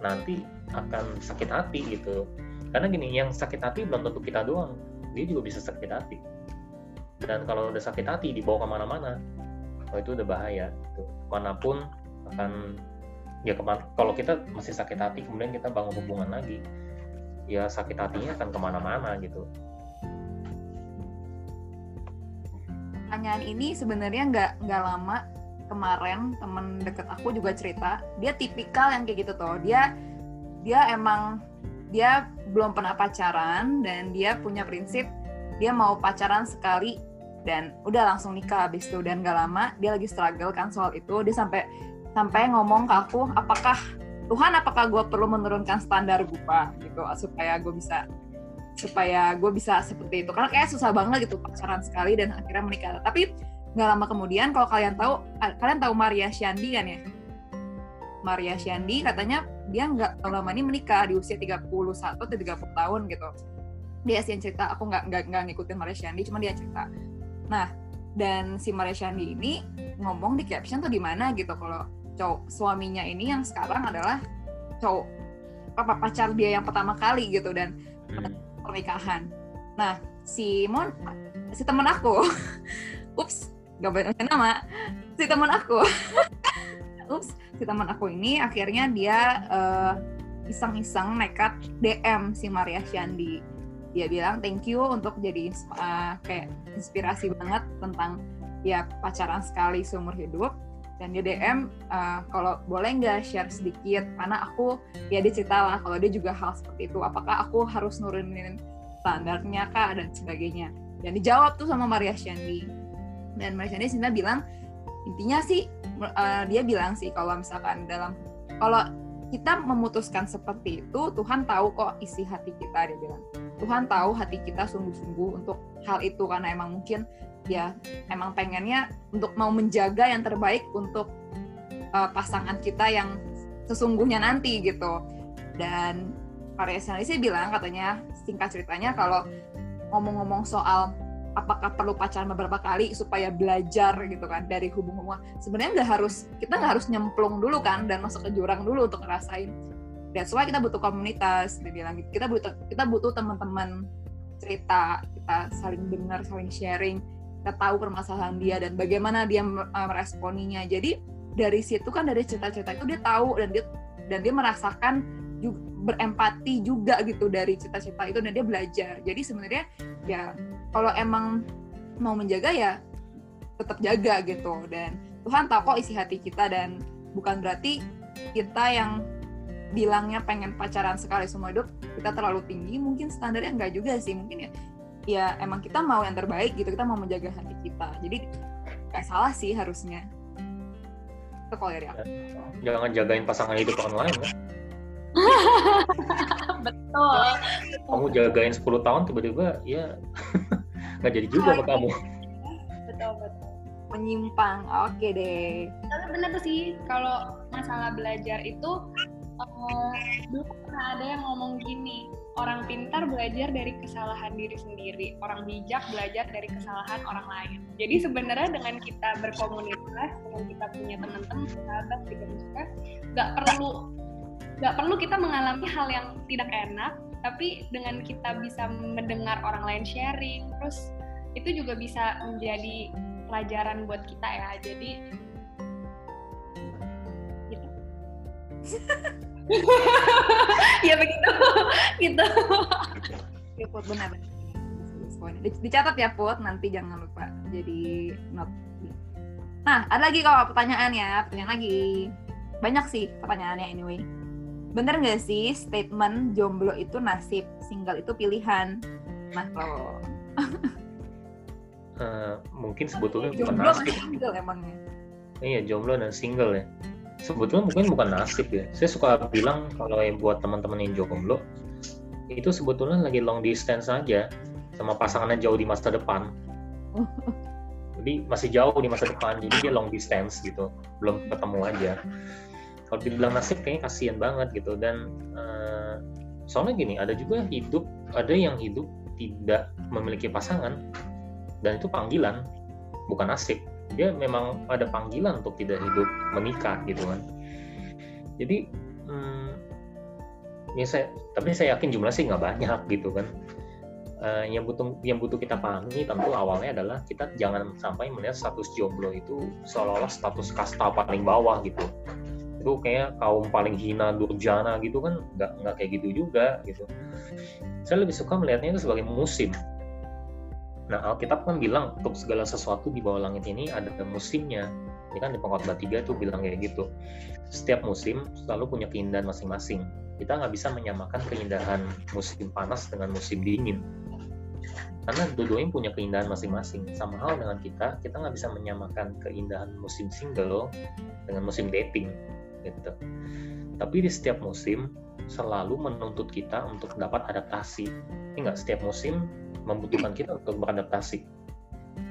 nanti akan sakit hati gitu karena gini yang sakit hati belum tentu kita doang dia juga bisa sakit hati dan kalau udah sakit hati dibawa ke mana-mana oh itu udah bahaya gitu. mana pun akan ya kalau kita masih sakit hati kemudian kita bangun hubungan lagi ya sakit hatinya akan ke mana-mana gitu pertanyaan ini sebenarnya nggak nggak lama kemarin temen deket aku juga cerita dia tipikal yang kayak gitu tuh. Dia dia emang dia belum pernah pacaran dan dia punya prinsip dia mau pacaran sekali dan udah langsung nikah habis itu dan gak lama dia lagi struggle kan soal itu. Dia sampai sampai ngomong ke aku apakah Tuhan apakah gue perlu menurunkan standar gue gitu supaya gue bisa supaya gue bisa seperti itu. Karena kayak susah banget gitu pacaran sekali dan akhirnya menikah. Tapi nggak lama kemudian kalau kalian tahu kalian tahu Maria Shandi kan ya? Maria Shandi katanya dia nggak lama ini menikah di usia 31 atau 30 tahun gitu. Dia sih yang cerita aku nggak nggak nggak ngikutin Maria Shandi cuma dia cerita. Nah dan si Maria Shandi ini ngomong di caption tuh di mana gitu kalau cowok suaminya ini yang sekarang adalah cowok apa pacar dia yang pertama kali gitu dan hmm. pernikahan. Nah, si Mon, si teman aku, ups, gak banyak nama, si teman aku, ups, si teman aku ini akhirnya dia uh, iseng-iseng nekat DM si Maria Shandi. Dia bilang thank you untuk jadi uh, kayak inspirasi banget tentang ya pacaran sekali seumur hidup. Dan dia DM uh, eh, kalau boleh nggak share sedikit? Karena aku ya dia cerita lah kalau dia juga hal seperti itu. Apakah aku harus nurunin standarnya kak? Dan sebagainya. Dan dijawab tuh sama Maria Shandi dan Shandi sebenarnya bilang intinya sih uh, dia bilang sih kalau misalkan dalam kalau kita memutuskan seperti itu Tuhan tahu kok isi hati kita dia bilang. Tuhan tahu hati kita sungguh-sungguh untuk hal itu karena emang mungkin ya emang pengennya untuk mau menjaga yang terbaik untuk uh, pasangan kita yang sesungguhnya nanti gitu. Dan Karya sih bilang katanya singkat ceritanya kalau ngomong-ngomong soal apakah perlu pacaran beberapa kali supaya belajar gitu kan dari hubungan sebenarnya nggak harus kita nggak harus nyemplung dulu kan dan masuk ke jurang dulu untuk ngerasain. That's why kita butuh komunitas dia bilang gitu. Kita butuh kita butuh teman-teman cerita kita saling dengar saling sharing. Kita tahu permasalahan dia dan bagaimana dia eh, meresponinya. Jadi dari situ kan dari cerita-cerita itu dia tahu dan dia dan dia merasakan juga, berempati juga gitu dari cerita-cerita itu dan dia belajar. Jadi sebenarnya ya kalau emang mau menjaga ya tetap jaga gitu. Dan Tuhan tahu kok isi hati kita dan bukan berarti kita yang bilangnya pengen pacaran sekali semua hidup kita terlalu tinggi mungkin standarnya enggak juga sih. Mungkin ya ya emang kita mau yang terbaik gitu kita mau menjaga hati kita. Jadi nggak salah sih harusnya. Itu kalau dari aku jangan jagain pasangan hidup orang lain kan betul. Kamu jagain 10 tahun tiba-tiba ya nggak jadi juga sama kamu. Betul betul. Menyimpang. Oke deh. Tapi benar sih kalau masalah belajar itu uh, dulu pernah ada yang ngomong gini orang pintar belajar dari kesalahan diri sendiri, orang bijak belajar dari kesalahan orang lain. Jadi sebenarnya dengan kita berkomunitas, dengan kita punya teman-teman, sahabat, juga juga, nggak perlu nggak perlu kita mengalami hal yang tidak enak, tapi dengan kita bisa mendengar orang lain sharing, terus itu juga bisa menjadi pelajaran buat kita ya. Jadi gitu. ya begitu. Gitu. Ya put benar dicatat ya put nanti jangan lupa jadi not nah ada lagi kalau pertanyaan ya pertanyaan lagi. Banyak sih pertanyaannya anyway bener nggak sih statement jomblo itu nasib single itu pilihan nah lo uh, mungkin sebetulnya bukan nasib single emangnya iya jomblo dan single ya sebetulnya mungkin bukan nasib ya. Saya suka bilang kalau yang buat teman-teman yang jomblo itu sebetulnya lagi long distance aja sama pasangannya jauh di masa depan. Jadi masih jauh di masa depan, jadi dia long distance gitu, belum ketemu aja. Kalau dibilang nasib kayaknya kasihan banget gitu. Dan uh, soalnya gini, ada juga hidup, ada yang hidup tidak memiliki pasangan dan itu panggilan, bukan nasib. Dia memang ada panggilan untuk tidak hidup menikah gitu kan. Jadi hmm, ya saya tapi saya yakin jumlah sih nggak banyak gitu kan. Uh, yang butuh yang butuh kita pahami tentu awalnya adalah kita jangan sampai melihat status jomblo itu seolah-olah status kasta paling bawah gitu itu kayak kaum paling hina durjana gitu kan nggak nggak kayak gitu juga gitu. Saya lebih suka melihatnya itu sebagai musim. Nah Alkitab kan bilang untuk segala sesuatu di bawah langit ini ada musimnya. Ini kan di pengkhotbah 3 tuh bilang kayak gitu. Setiap musim selalu punya keindahan masing-masing. Kita nggak bisa menyamakan keindahan musim panas dengan musim dingin. Karena dua-duanya punya keindahan masing-masing. Sama hal dengan kita kita nggak bisa menyamakan keindahan musim single dengan musim dating gitu. Tapi di setiap musim selalu menuntut kita untuk dapat adaptasi. Ini nggak? Setiap musim membutuhkan kita untuk beradaptasi.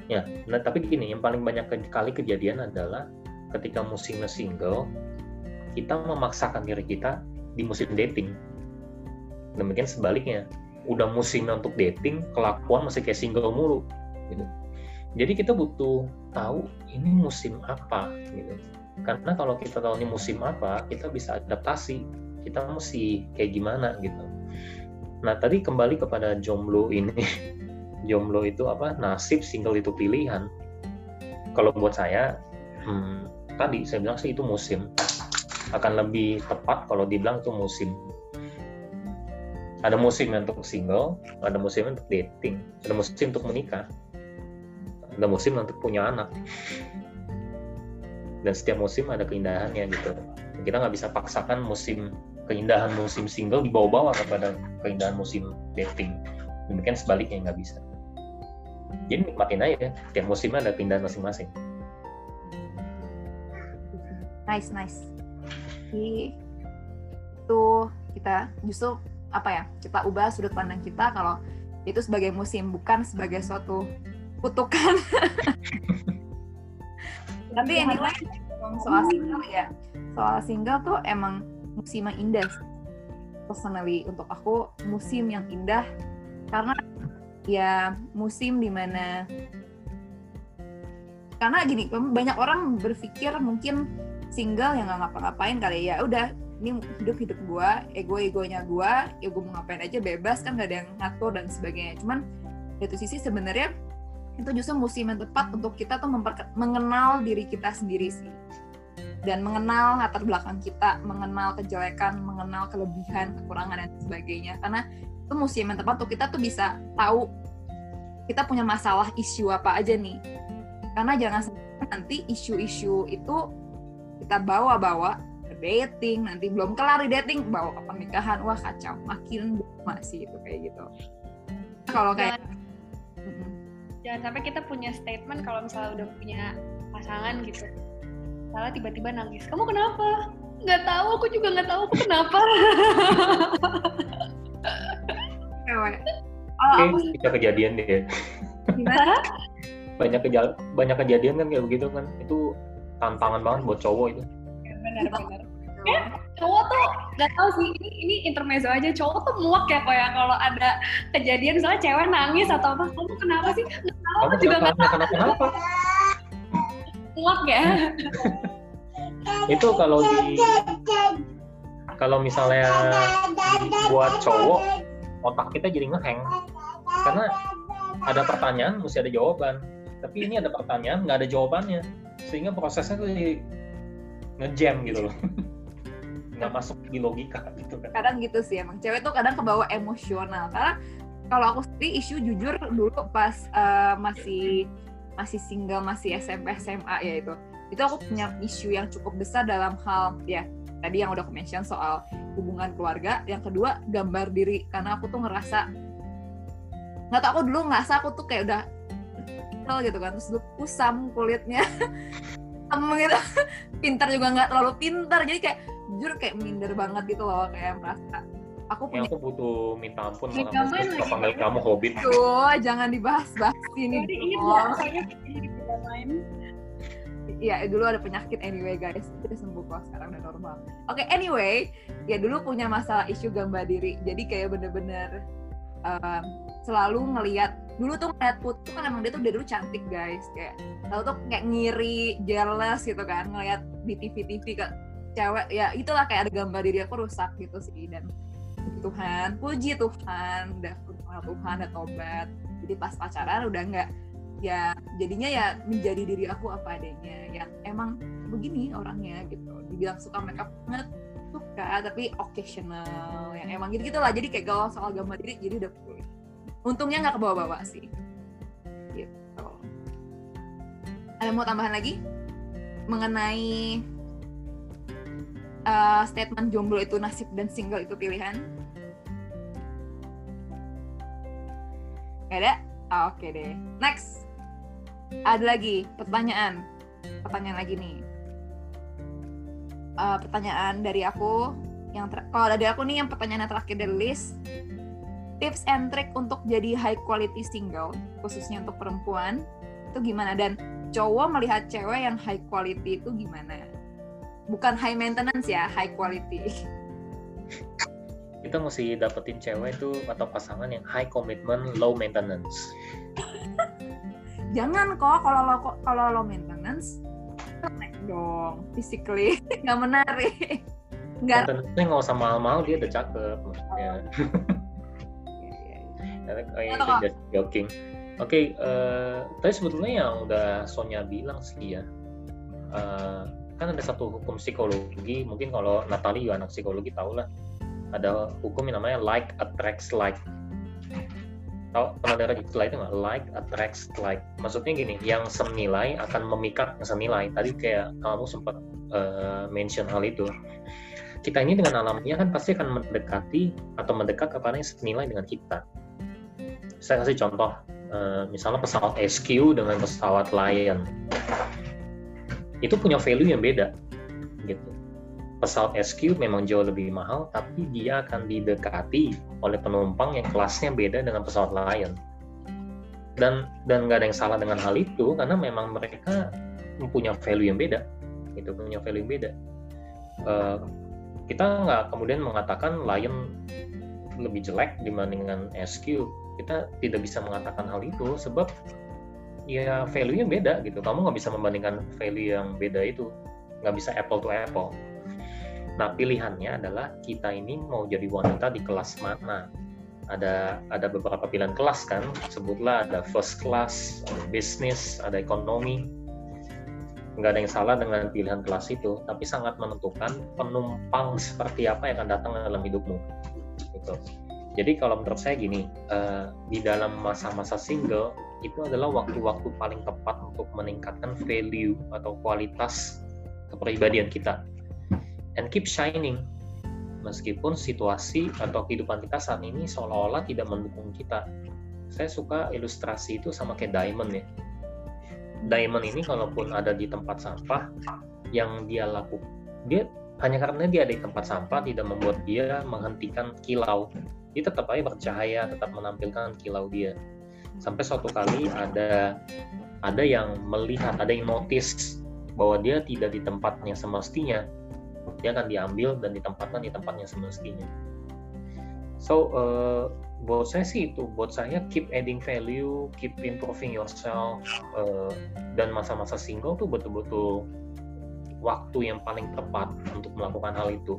Ya nah tapi gini yang paling banyak kali kejadian adalah ketika musimnya single kita memaksakan diri kita di musim dating. Demikian sebaliknya udah musimnya untuk dating kelakuan masih kayak single mulu gitu. Jadi kita butuh tahu ini musim apa gitu karena kalau kita tahu ini musim apa kita bisa adaptasi. Kita mesti kayak gimana gitu. Nah tadi kembali kepada jomblo ini. Jomblo itu apa? Nasib single itu pilihan. Kalau buat saya hmm, tadi saya bilang sih itu musim. Akan lebih tepat kalau dibilang itu musim. Ada musim untuk single, ada musim untuk dating, ada musim untuk menikah, ada musim untuk punya anak. Dan setiap musim ada keindahannya gitu. Kita nggak bisa paksakan musim keindahan musim single dibawa-bawa kepada keindahan musim dating. Demikian sebaliknya nggak bisa. Jadi nikmatin aja, tiap musimnya ada keindahan masing-masing. Nice, nice. Itu kita justru apa ya kita ubah sudut pandang kita kalau itu sebagai musim bukan sebagai suatu kutukan tapi iya. anyway soal single ya. Soal single tuh emang musim yang indah personally. Untuk aku musim yang indah karena ya musim di mana karena gini banyak orang berpikir mungkin single yang nggak ngapa-ngapain kali ya. Udah ini hidup hidup gue ego egonya gue ya gue mau ngapain aja bebas kan gak ada yang ngatur dan sebagainya. Cuman itu sisi sebenarnya itu justru musim yang tepat untuk kita tuh mengenal diri kita sendiri sih. Dan mengenal latar belakang kita mengenal kejelekan mengenal kelebihan kekurangan dan sebagainya. Karena itu musim yang tepat untuk kita tuh bisa tahu kita punya masalah isu apa aja nih. Karena jangan sampai nanti isu-isu itu kita bawa-bawa dating nanti belum kelar di dating bawa ke pernikahan. Wah kacau. Makin masih itu kayak gitu. Kalau kayak jangan, jangan sampai kita punya statement kalau misalnya udah punya pasangan gitu. Salah tiba-tiba nangis kamu kenapa? Nggak tahu aku juga nggak tahu aku kenapa? Cewek. Oh, aku bisa kejadian deh gimana? Banyak kejal banyak kejadian kan kayak begitu kan. Itu tantangan banget buat cowok itu. Benar-benar ya cowok tuh nggak tahu sih ini ini intermezzo aja. Cowok tuh muak ya kok ya kalau ada kejadian misalnya cewek nangis atau apa kamu kenapa sih? Nggak tahu kamu juga nggak tahu. kenapa kenapa muak ya. Itu kalau di kalau misalnya buat cowok otak kita jadi ngeheng. Karena ada pertanyaan mesti ada jawaban. Tapi ini ada pertanyaan nggak ada jawabannya. Sehingga prosesnya tuh ngejam gitu loh nggak masuk di logika gitu kan. Kadang gitu sih emang cewek tuh kadang kebawa emosional. Karena kalau aku sendiri isu jujur dulu pas uh, masih masih single masih SMP SMA ya itu. Itu aku punya isu yang cukup besar dalam hal ya tadi yang udah aku mention soal hubungan keluarga. Yang kedua gambar diri. Karena aku tuh ngerasa nggak tau aku dulu ngerasa aku tuh kayak udah gitu kan. Terus dulu kusam kulitnya. Gitu. Pintar juga nggak terlalu pintar. Jadi kayak jujur kayak minder banget gitu loh kayak merasa aku punya ya, aku butuh minta ampun sama kamu panggil kamu hobbit tuh jangan dibahas-bahas ini jadi inget main ya dulu ada penyakit anyway guys. Itu sembuh kok sekarang udah normal. Oke okay, anyway ya dulu punya masalah isu gambar diri. Jadi kayak bener-bener um, selalu ngelihat dulu tuh ngeliat Put kan emang dia tuh dari dulu cantik guys. Kayak tahu tuh kayak ngiri jealous gitu kan ngeliat di TV TV cewek ya itulah kayak ada gambar diri aku rusak gitu sih dan Tuhan puji Tuhan udah kenal Tuhan udah tobat. Jadi pas pacaran udah nggak ya jadinya ya menjadi diri aku apa adanya. Yang emang begini orangnya gitu. Dibilang suka makeup banget suka tapi occasional. Yang emang gitu gitulah jadi kayak kalau soal gambar diri jadi udah pulih. Untungnya nggak ke bawah-bawah sih. Gitu. Ada mau tambahan lagi? Mengenai uh, statement jomblo itu nasib dan single itu pilihan Gak ada? Ah, Oke deh. Next. Ada lagi pertanyaan. Pertanyaan lagi nih. Uh, pertanyaan dari aku yang ter- kalau dari aku nih yang pertanyaan yang terakhir dari list tips and trick untuk jadi high quality single khususnya untuk perempuan itu gimana dan cowok melihat cewek yang high quality itu gimana bukan high maintenance ya high quality kita mesti dapetin cewek itu atau pasangan yang high commitment, low maintenance. Jangan kok kalau lo kalau lo maintenance dong physically nggak menarik. Nggak. Maintenance nggak usah mahal-mahal dia udah cakep maksudnya. oh, itu just joking. Oke, okay, uh, tapi sebetulnya yang udah Sonya bilang sih ya, uh, kan ada satu hukum psikologi, mungkin kalau Natali juga anak psikologi tau lah, ada hukum yang namanya like attracts like. Tahu pernah dengar istilah itu nggak like attracts like. Maksudnya gini yang senilai akan memikat yang senilai. Tadi kayak kamu sempat uh, mention hal itu. Kita ini dengan alamnya kan pasti akan mendekati atau mendekat kepada yang senilai dengan kita. Saya kasih contoh uh, misalnya pesawat SQ dengan pesawat Lion itu punya value yang beda gitu pesawat SQ memang jauh lebih mahal, tapi dia akan didekati oleh penumpang yang kelasnya beda dengan pesawat Lion. Dan dan nggak ada yang salah dengan hal itu karena memang mereka mempunyai value yang beda, itu punya value yang beda. Uh, kita nggak kemudian mengatakan Lion lebih jelek dibandingkan SQ. Kita tidak bisa mengatakan hal itu sebab ya value-nya beda gitu. Kamu nggak bisa membandingkan value yang beda itu, nggak bisa apple to apple Nah, pilihannya adalah kita ini mau jadi wanita di kelas mana. Ada ada beberapa pilihan kelas kan, sebutlah ada first class, ada business, ada ekonomi. Nggak ada yang salah dengan pilihan kelas itu, tapi sangat menentukan penumpang seperti apa yang akan datang dalam hidupmu. Gitu. Jadi kalau menurut saya gini, uh, di dalam masa-masa single itu adalah waktu-waktu paling tepat untuk meningkatkan value atau kualitas kepribadian kita and keep shining meskipun situasi atau kehidupan kita saat ini seolah-olah tidak mendukung kita. Saya suka ilustrasi itu sama kayak diamond ya. Diamond ini kalaupun ada di tempat sampah yang dia lakukan, dia hanya karena dia ada di tempat sampah tidak membuat dia menghentikan kilau. Dia tetap aja bercahaya, tetap menampilkan kilau dia. Sampai suatu kali ada ada yang melihat, ada yang notice bahwa dia tidak di tempatnya semestinya dia akan diambil dan ditempatkan di tempatnya semestinya. So uh, buat saya sih itu, buat saya keep adding value, keep improving yourself, uh, dan masa-masa single tuh betul-betul waktu yang paling tepat untuk melakukan hal itu.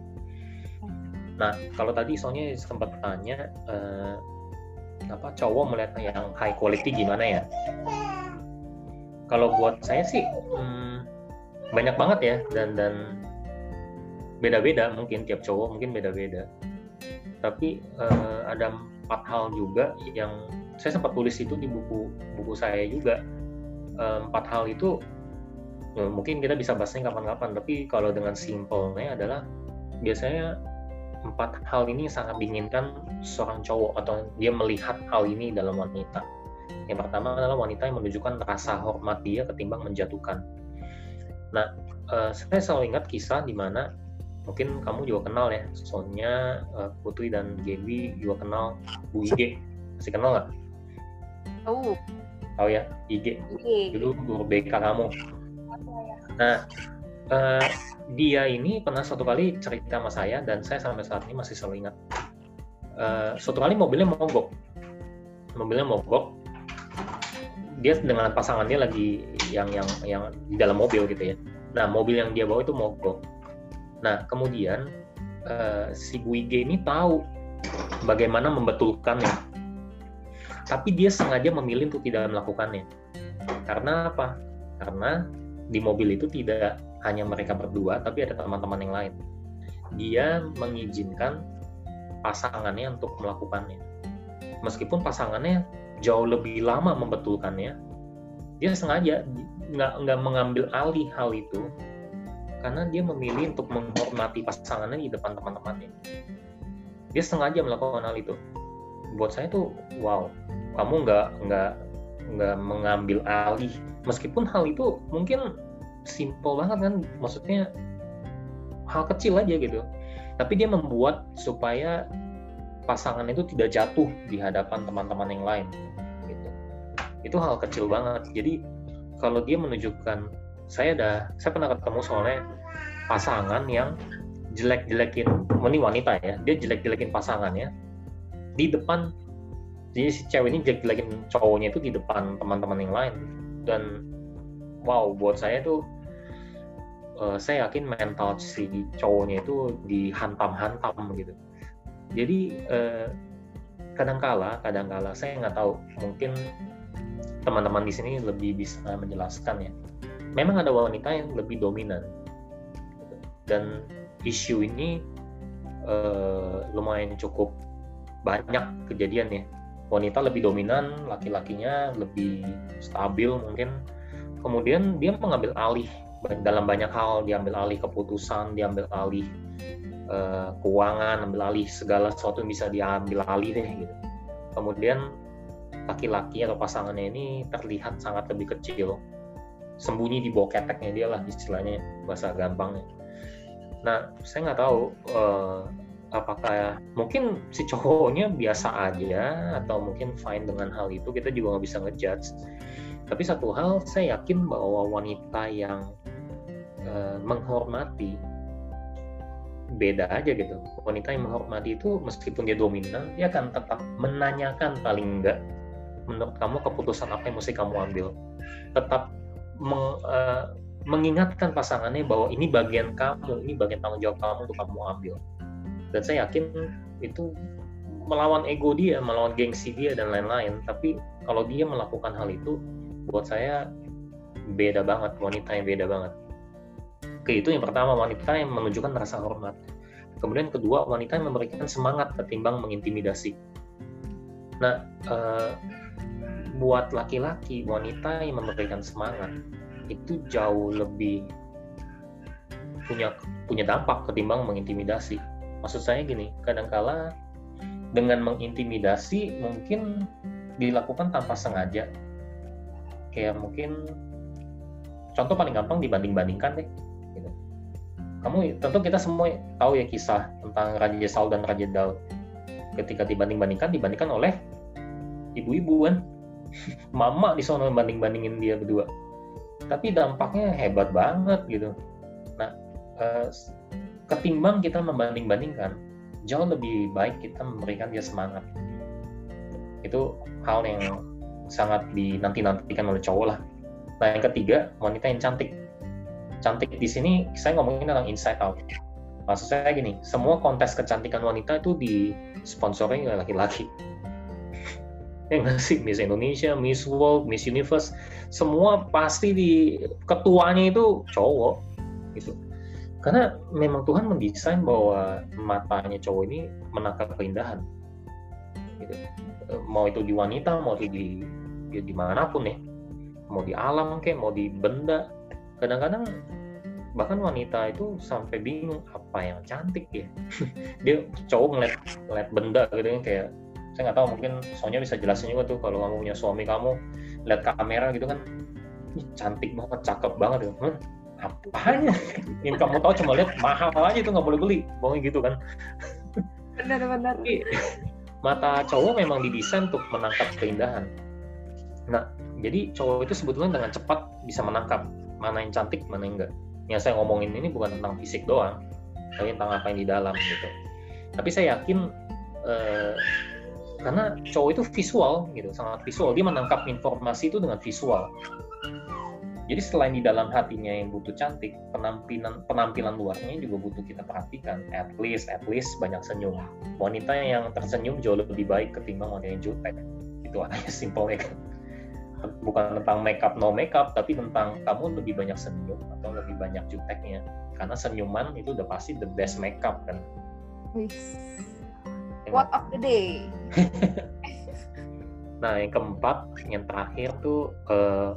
Nah kalau tadi soalnya sempat tanya uh, apa cowok melihat yang high quality gimana ya? Kalau buat saya sih hmm, banyak banget ya dan dan beda-beda mungkin tiap cowok mungkin beda-beda tapi uh, ada empat hal juga yang saya sempat tulis itu di buku buku saya juga uh, empat hal itu uh, mungkin kita bisa bahasnya kapan-kapan tapi kalau dengan simpelnya adalah biasanya empat hal ini sangat diinginkan seorang cowok atau dia melihat hal ini dalam wanita. Yang pertama adalah wanita yang menunjukkan rasa hormat dia ketimbang menjatuhkan. Nah uh, saya selalu ingat kisah di mana mungkin kamu juga kenal ya Sonya uh, Putri dan Gaby juga kenal Bu IG masih kenal nggak? Tahu. Tahu ya IG dulu guru BK kamu. Nah uh, dia ini pernah satu kali cerita sama saya dan saya sampai saat ini masih selalu ingat uh, suatu kali mobilnya mogok mobilnya mogok dia dengan pasangannya lagi yang yang yang di dalam mobil gitu ya nah mobil yang dia bawa itu mogok Nah, kemudian uh, si Bu ini tahu bagaimana membetulkannya. Tapi dia sengaja memilih untuk tidak melakukannya. Karena apa? Karena di mobil itu tidak hanya mereka berdua, tapi ada teman-teman yang lain. Dia mengizinkan pasangannya untuk melakukannya. Meskipun pasangannya jauh lebih lama membetulkannya, dia sengaja nggak nggak mengambil alih hal itu karena dia memilih untuk menghormati pasangannya di depan teman-temannya. Dia sengaja melakukan hal itu. Buat saya tuh, wow, kamu nggak nggak nggak mengambil alih. Meskipun hal itu mungkin simple banget kan, maksudnya hal kecil aja gitu. Tapi dia membuat supaya pasangan itu tidak jatuh di hadapan teman-teman yang lain. Gitu. Itu hal kecil banget. Jadi kalau dia menunjukkan saya ada saya pernah ketemu soalnya pasangan yang jelek-jelekin ini wanita ya dia jelek-jelekin pasangannya di depan jadi si cewek ini jelek-jelekin cowoknya itu di depan teman-teman yang lain dan wow buat saya tuh uh, saya yakin mental si cowoknya itu dihantam-hantam gitu. Jadi uh, kadangkala kadangkala saya nggak tahu mungkin teman-teman di sini lebih bisa menjelaskan ya. Memang ada wanita yang lebih dominan. Dan isu ini uh, lumayan cukup banyak kejadian ya. Wanita lebih dominan laki-lakinya lebih stabil mungkin. Kemudian dia mengambil alih dalam banyak hal diambil alih keputusan diambil alih uh, keuangan ambil alih segala sesuatu yang bisa diambil alih deh gitu. Kemudian laki-laki atau pasangannya ini terlihat sangat lebih kecil. Sembunyi di bawah keteknya dia lah istilahnya bahasa gampangnya. Nah saya nggak tahu uh, apakah mungkin si cowoknya biasa aja atau mungkin fine dengan hal itu kita juga nggak bisa ngejudge tapi satu hal saya yakin bahwa wanita yang uh, menghormati beda aja gitu wanita yang menghormati itu meskipun dia dominan dia akan tetap menanyakan paling enggak menurut kamu keputusan apa yang mesti kamu ambil tetap meng, uh, mengingatkan pasangannya bahwa ini bagian kamu, ini bagian tanggung jawab kamu untuk kamu ambil. Dan saya yakin itu melawan ego dia, melawan gengsi dia dan lain-lain. Tapi kalau dia melakukan hal itu, buat saya beda banget, wanita yang beda banget. Oke, itu yang pertama, wanita yang menunjukkan rasa hormat. Kemudian kedua, wanita yang memberikan semangat ketimbang mengintimidasi. Nah, uh, buat laki-laki wanita yang memberikan semangat itu jauh lebih punya punya dampak ketimbang mengintimidasi. Maksud saya gini, kadangkala dengan mengintimidasi mungkin dilakukan tanpa sengaja. Kayak mungkin contoh paling gampang dibanding-bandingkan deh. Gitu. Kamu tentu kita semua tahu ya kisah tentang Raja Saul dan Raja Daud. Ketika dibanding-bandingkan, dibandingkan oleh ibu-ibu kan mama di sana banding bandingin dia berdua tapi dampaknya hebat banget gitu nah eh, ketimbang kita membanding bandingkan jauh lebih baik kita memberikan dia semangat itu hal yang sangat dinanti nantikan oleh cowok lah nah yang ketiga wanita yang cantik cantik di sini saya ngomongin tentang inside out maksud saya gini semua kontes kecantikan wanita itu disponsori oleh laki-laki ya nggak sih Miss Indonesia, Miss World, Miss Universe, semua pasti di ketuanya itu cowok gitu. Karena memang Tuhan mendesain bahwa matanya cowok ini menangkap keindahan. Gitu. Mau itu di wanita, mau itu di ya di mana pun ya, mau di alam kayak, mau di benda. Kadang-kadang bahkan wanita itu sampai bingung apa yang cantik ya. Dia cowok ngeliat, ngeliat benda gitu kan kayak saya nggak tahu mungkin Sonya bisa jelasin juga tuh kalau kamu punya suami kamu lihat kamera gitu kan. Cantik banget cakep banget gitu hmm, apanya? Yang kamu tahu cuma lihat mahal aja itu nggak boleh beli. Pokoknya gitu kan. Benar-benar mata cowok memang didesain untuk menangkap keindahan. Nah jadi cowok itu sebetulnya dengan cepat bisa menangkap mana yang cantik mana yang enggak. Yang saya ngomongin ini bukan tentang fisik doang tapi tentang apa yang di dalam gitu. Tapi saya yakin eh, karena cowok itu visual gitu sangat visual. Dia menangkap informasi itu dengan visual Jadi selain di dalam hatinya yang butuh cantik, penampilan penampilan luarnya juga butuh kita perhatikan. At least, at least banyak senyum. Wanita yang tersenyum jauh lebih baik ketimbang wanita yang jutek. Itu aja simpelnya kan. Bukan tentang makeup no makeup, tapi tentang kamu lebih banyak senyum atau lebih banyak juteknya. Karena senyuman itu udah pasti the best makeup kan. Quote of the day. Nah, yang keempat, yang terakhir tuh eh,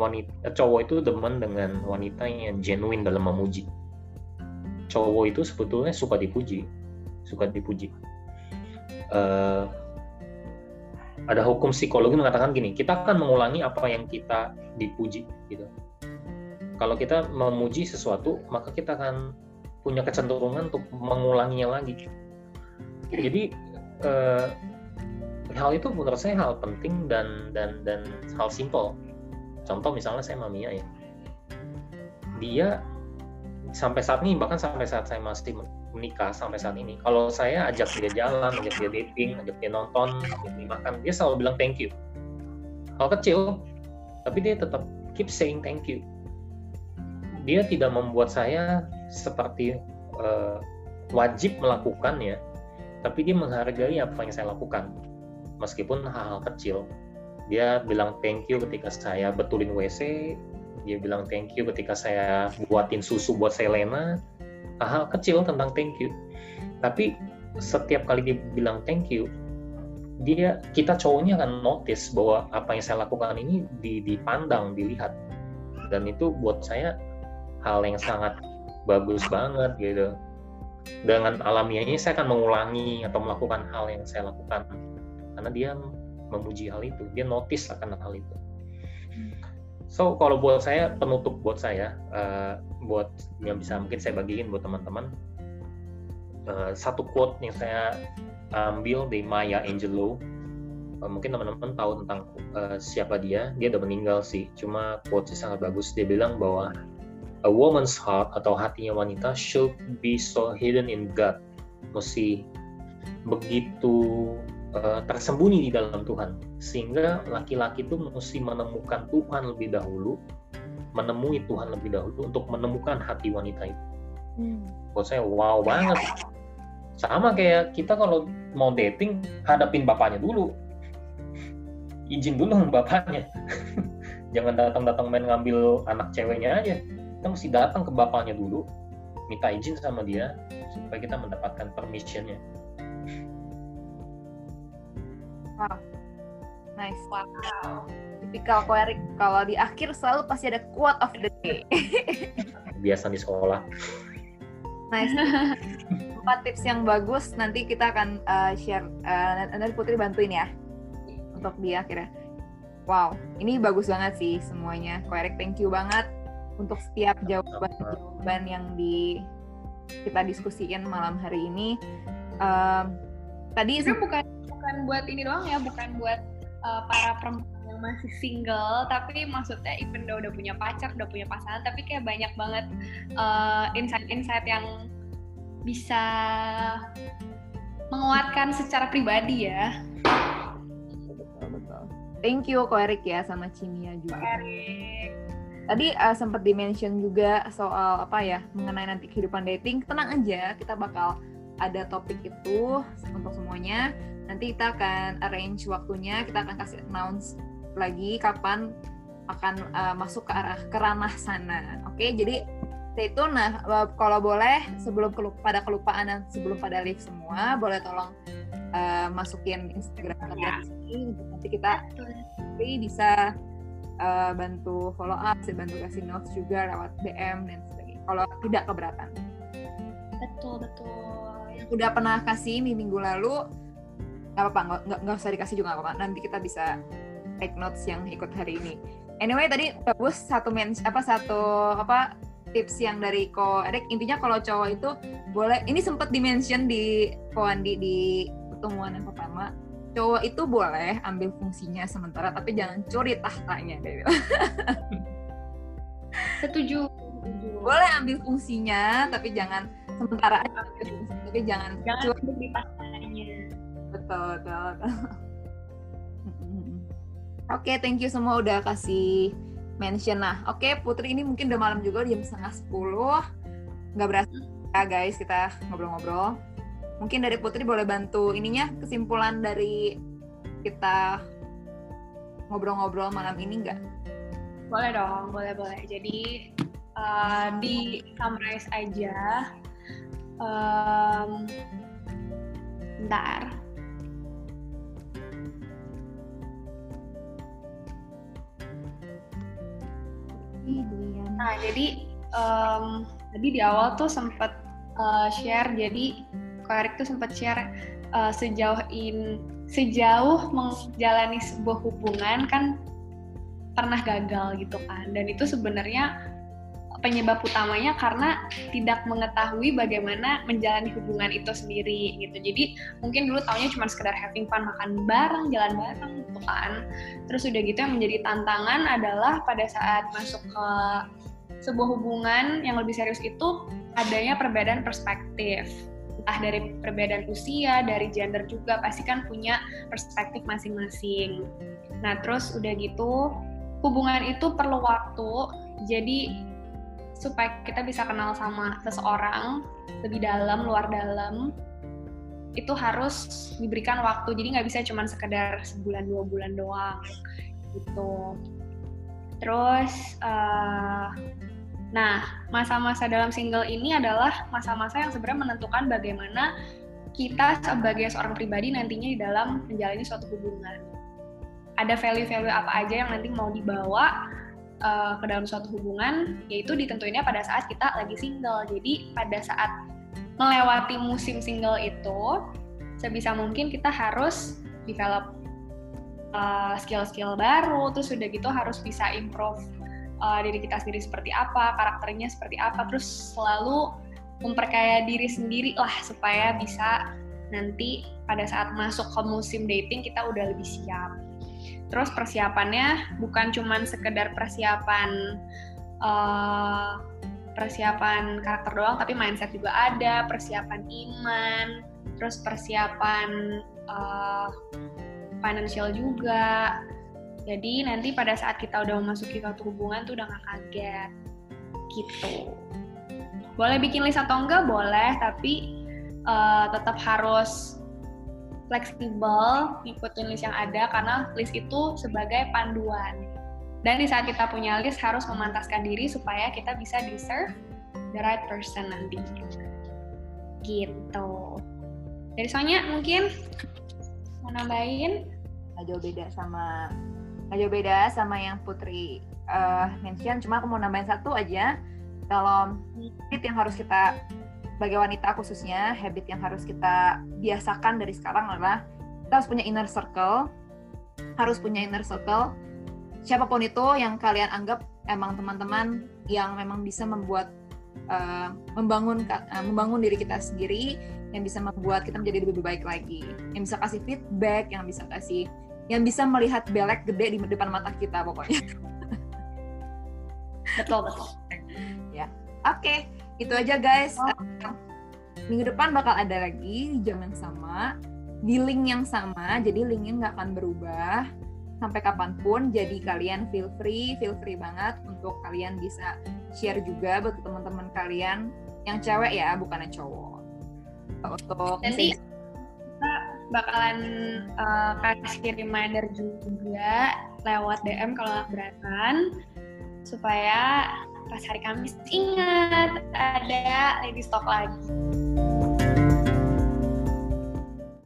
wanita eh, cowok itu demen dengan wanita yang genuine dalam memuji. Cowok itu sebetulnya suka dipuji, suka dipuji. Eh, ada hukum psikologi mengatakan gini, kita akan mengulangi apa yang kita dipuji, gitu. Kalau kita memuji sesuatu, maka kita akan punya kecenderungan untuk mengulanginya lagi. Jadi eh, hal itu menurut saya hal penting dan dan dan hal simpel. Contoh misalnya saya Mamiya ya, dia sampai saat ini bahkan sampai saat saya masih menikah sampai saat ini, kalau saya ajak dia jalan, ajak dia dating, ajak dia nonton, ajak dia makan, dia selalu bilang thank you. Hal kecil, tapi dia tetap keep saying thank you. Dia tidak membuat saya seperti eh, wajib melakukannya, tapi dia menghargai apa yang saya lakukan meskipun hal-hal kecil dia bilang thank you ketika saya betulin WC dia bilang thank you ketika saya buatin susu buat Selena. Hal-hal kecil tentang thank you. Tapi setiap kali dia bilang thank you dia kita cowoknya akan notice bahwa apa yang saya lakukan ini dipandang dilihat. Dan itu buat saya hal yang sangat bagus banget gitu. Dengan alamiahnya saya akan mengulangi atau melakukan hal yang saya lakukan. Karena dia memuji hal itu. Dia notice akan hal itu. So kalau buat saya penutup buat saya uh, buat yang bisa mungkin saya bagiin buat teman-teman uh, satu quote yang saya ambil dari Maya Angelou. Uh, mungkin teman-teman tahu tentang uh, siapa dia. Dia udah meninggal sih. Cuma quote sangat bagus. Dia bilang bahwa a woman's heart atau hatinya wanita should be so hidden in God. Mesti begitu uh, tersembunyi di dalam Tuhan. Sehingga laki-laki itu mesti menemukan Tuhan lebih dahulu menemui Tuhan lebih dahulu untuk menemukan hati wanita itu. Hmm. buat saya wow banget. Sama kayak kita kalau mau dating hadapin bapaknya dulu. Izin dulu sama bapaknya. Jangan datang-datang main ngambil anak ceweknya aja. Kita mesti datang ke bapaknya dulu minta izin sama dia supaya kita mendapatkan permissionnya Wow. Nice. Wow. Tipikal Koerik kalau di akhir selalu pasti ada quote of the day. Biasa di sekolah. Nice. Empat tips yang bagus nanti kita akan uh, share. Uh, nanti Putri bantuin ya untuk dia akhirnya. Wow, ini bagus banget sih semuanya. Koerik, thank you banget untuk setiap jawaban-jawaban yang di kita diskusiin malam hari ini. Um, tadi itu bukan bukan buat ini doang ya, bukan buat uh, para perempuan yang masih single, tapi maksudnya even though udah punya pacar, udah punya pasangan, tapi kayak banyak banget uh, insight-insight yang bisa menguatkan secara pribadi ya. Thank you Ko Erik ya sama Cimia juga. Erik. Tadi uh, sempat dimention juga soal apa ya mengenai nanti kehidupan dating. Tenang aja, kita bakal ada topik itu untuk semuanya nanti kita akan arrange waktunya kita akan kasih announce lagi kapan akan uh, masuk ke arah ke ranah sana oke okay? jadi stay tune nah kalau boleh sebelum kelup, pada kelupaan dan sebelum pada live semua boleh tolong uh, masukin Instagram ya. sini nanti kita nanti bisa uh, bantu follow up, bisa bantu kasih notes juga lewat DM dan sebagainya. Kalau tidak keberatan. Betul betul. Yang udah pernah kasih di minggu lalu nggak apa-apa nggak nggak usah dikasih juga nggak apa-apa. Nanti kita bisa take notes yang ikut hari ini. Anyway tadi bagus satu men apa satu apa tips yang dari Ko Erik intinya kalau cowok itu boleh ini sempat dimention di Ko Andi di pertemuan yang pertama. Cowok itu boleh ambil fungsinya sementara tapi jangan curi tahtanya setuju. Boleh ambil fungsinya tapi jangan sementara aja tapi jangan jangan curi tahtanya betul betul oke okay, thank you semua udah kasih mention nah oke Putri ini mungkin udah malam juga jam setengah sepuluh nggak berasa ya guys kita ngobrol-ngobrol mungkin dari Putri boleh bantu ininya kesimpulan dari kita ngobrol-ngobrol malam ini nggak Boleh dong, boleh boleh. Jadi uh, di summarize aja. Um, bentar. Nah, jadi um, tadi di awal tuh sempat uh, share, jadi Ko tuh sempat share uh, sejauh in sejauh menjalani sebuah hubungan kan pernah gagal gitu kan, dan itu sebenarnya penyebab utamanya karena tidak mengetahui bagaimana menjalani hubungan itu sendiri gitu. Jadi mungkin dulu taunya cuma sekedar having fun makan bareng, jalan bareng gitu kan. Terus udah gitu yang menjadi tantangan adalah pada saat masuk ke sebuah hubungan yang lebih serius itu adanya perbedaan perspektif entah dari perbedaan usia, dari gender juga pasti kan punya perspektif masing-masing. Nah, terus udah gitu hubungan itu perlu waktu. Jadi supaya kita bisa kenal sama seseorang lebih dalam, luar dalam, itu harus diberikan waktu. Jadi nggak bisa cuma sekedar sebulan dua bulan doang gitu. Terus uh, Nah, masa-masa dalam single ini adalah masa-masa yang sebenarnya menentukan bagaimana kita sebagai seorang pribadi nantinya di dalam menjalani suatu hubungan. Ada value-value apa aja yang nanti mau dibawa uh, ke dalam suatu hubungan, yaitu ditentuinnya pada saat kita lagi single. Jadi pada saat melewati musim single itu, sebisa mungkin kita harus develop uh, skill-skill baru, terus udah gitu harus bisa improve uh, diri kita sendiri seperti apa, karakternya seperti apa, terus selalu memperkaya diri sendiri lah supaya bisa nanti pada saat masuk ke musim dating kita udah lebih siap. Terus persiapannya bukan cuman sekedar persiapan uh, persiapan karakter doang, tapi mindset juga ada, persiapan iman, terus persiapan uh, financial juga, jadi nanti pada saat kita udah memasuki suatu hubungan tuh udah gak kaget. Gitu. Boleh bikin list atau enggak? Boleh, tapi uh, tetap harus fleksibel ngikutin list yang ada karena list itu sebagai panduan. Dan di saat kita punya list harus memantaskan diri supaya kita bisa deserve the right person nanti. Gitu. Dari Sonya mungkin mau nambahin? Gak jauh beda sama nggak jauh beda sama yang Putri uh, mention cuma aku mau nambahin satu aja kalau habit yang harus kita sebagai wanita khususnya habit yang harus kita biasakan dari sekarang adalah kita harus punya inner circle harus punya inner circle siapa pun itu yang kalian anggap emang teman-teman yang memang bisa membuat uh, membangun uh, membangun diri kita sendiri yang bisa membuat kita menjadi lebih baik lagi yang bisa kasih feedback yang bisa kasih yang bisa melihat belek gede di depan mata kita pokoknya. Betul betul. ya, oke, okay. Itu aja guys. Oh. Minggu depan bakal ada lagi di jam yang sama, di link yang sama, jadi linknya nggak akan berubah sampai kapan pun. Jadi kalian feel free, feel free banget untuk kalian bisa share juga buat teman-teman kalian yang cewek ya, bukannya cowok. Untuk nanti bakalan uh, kasih reminder juga lewat DM kalau keberatan supaya pas hari Kamis ingat ada lady stock lagi.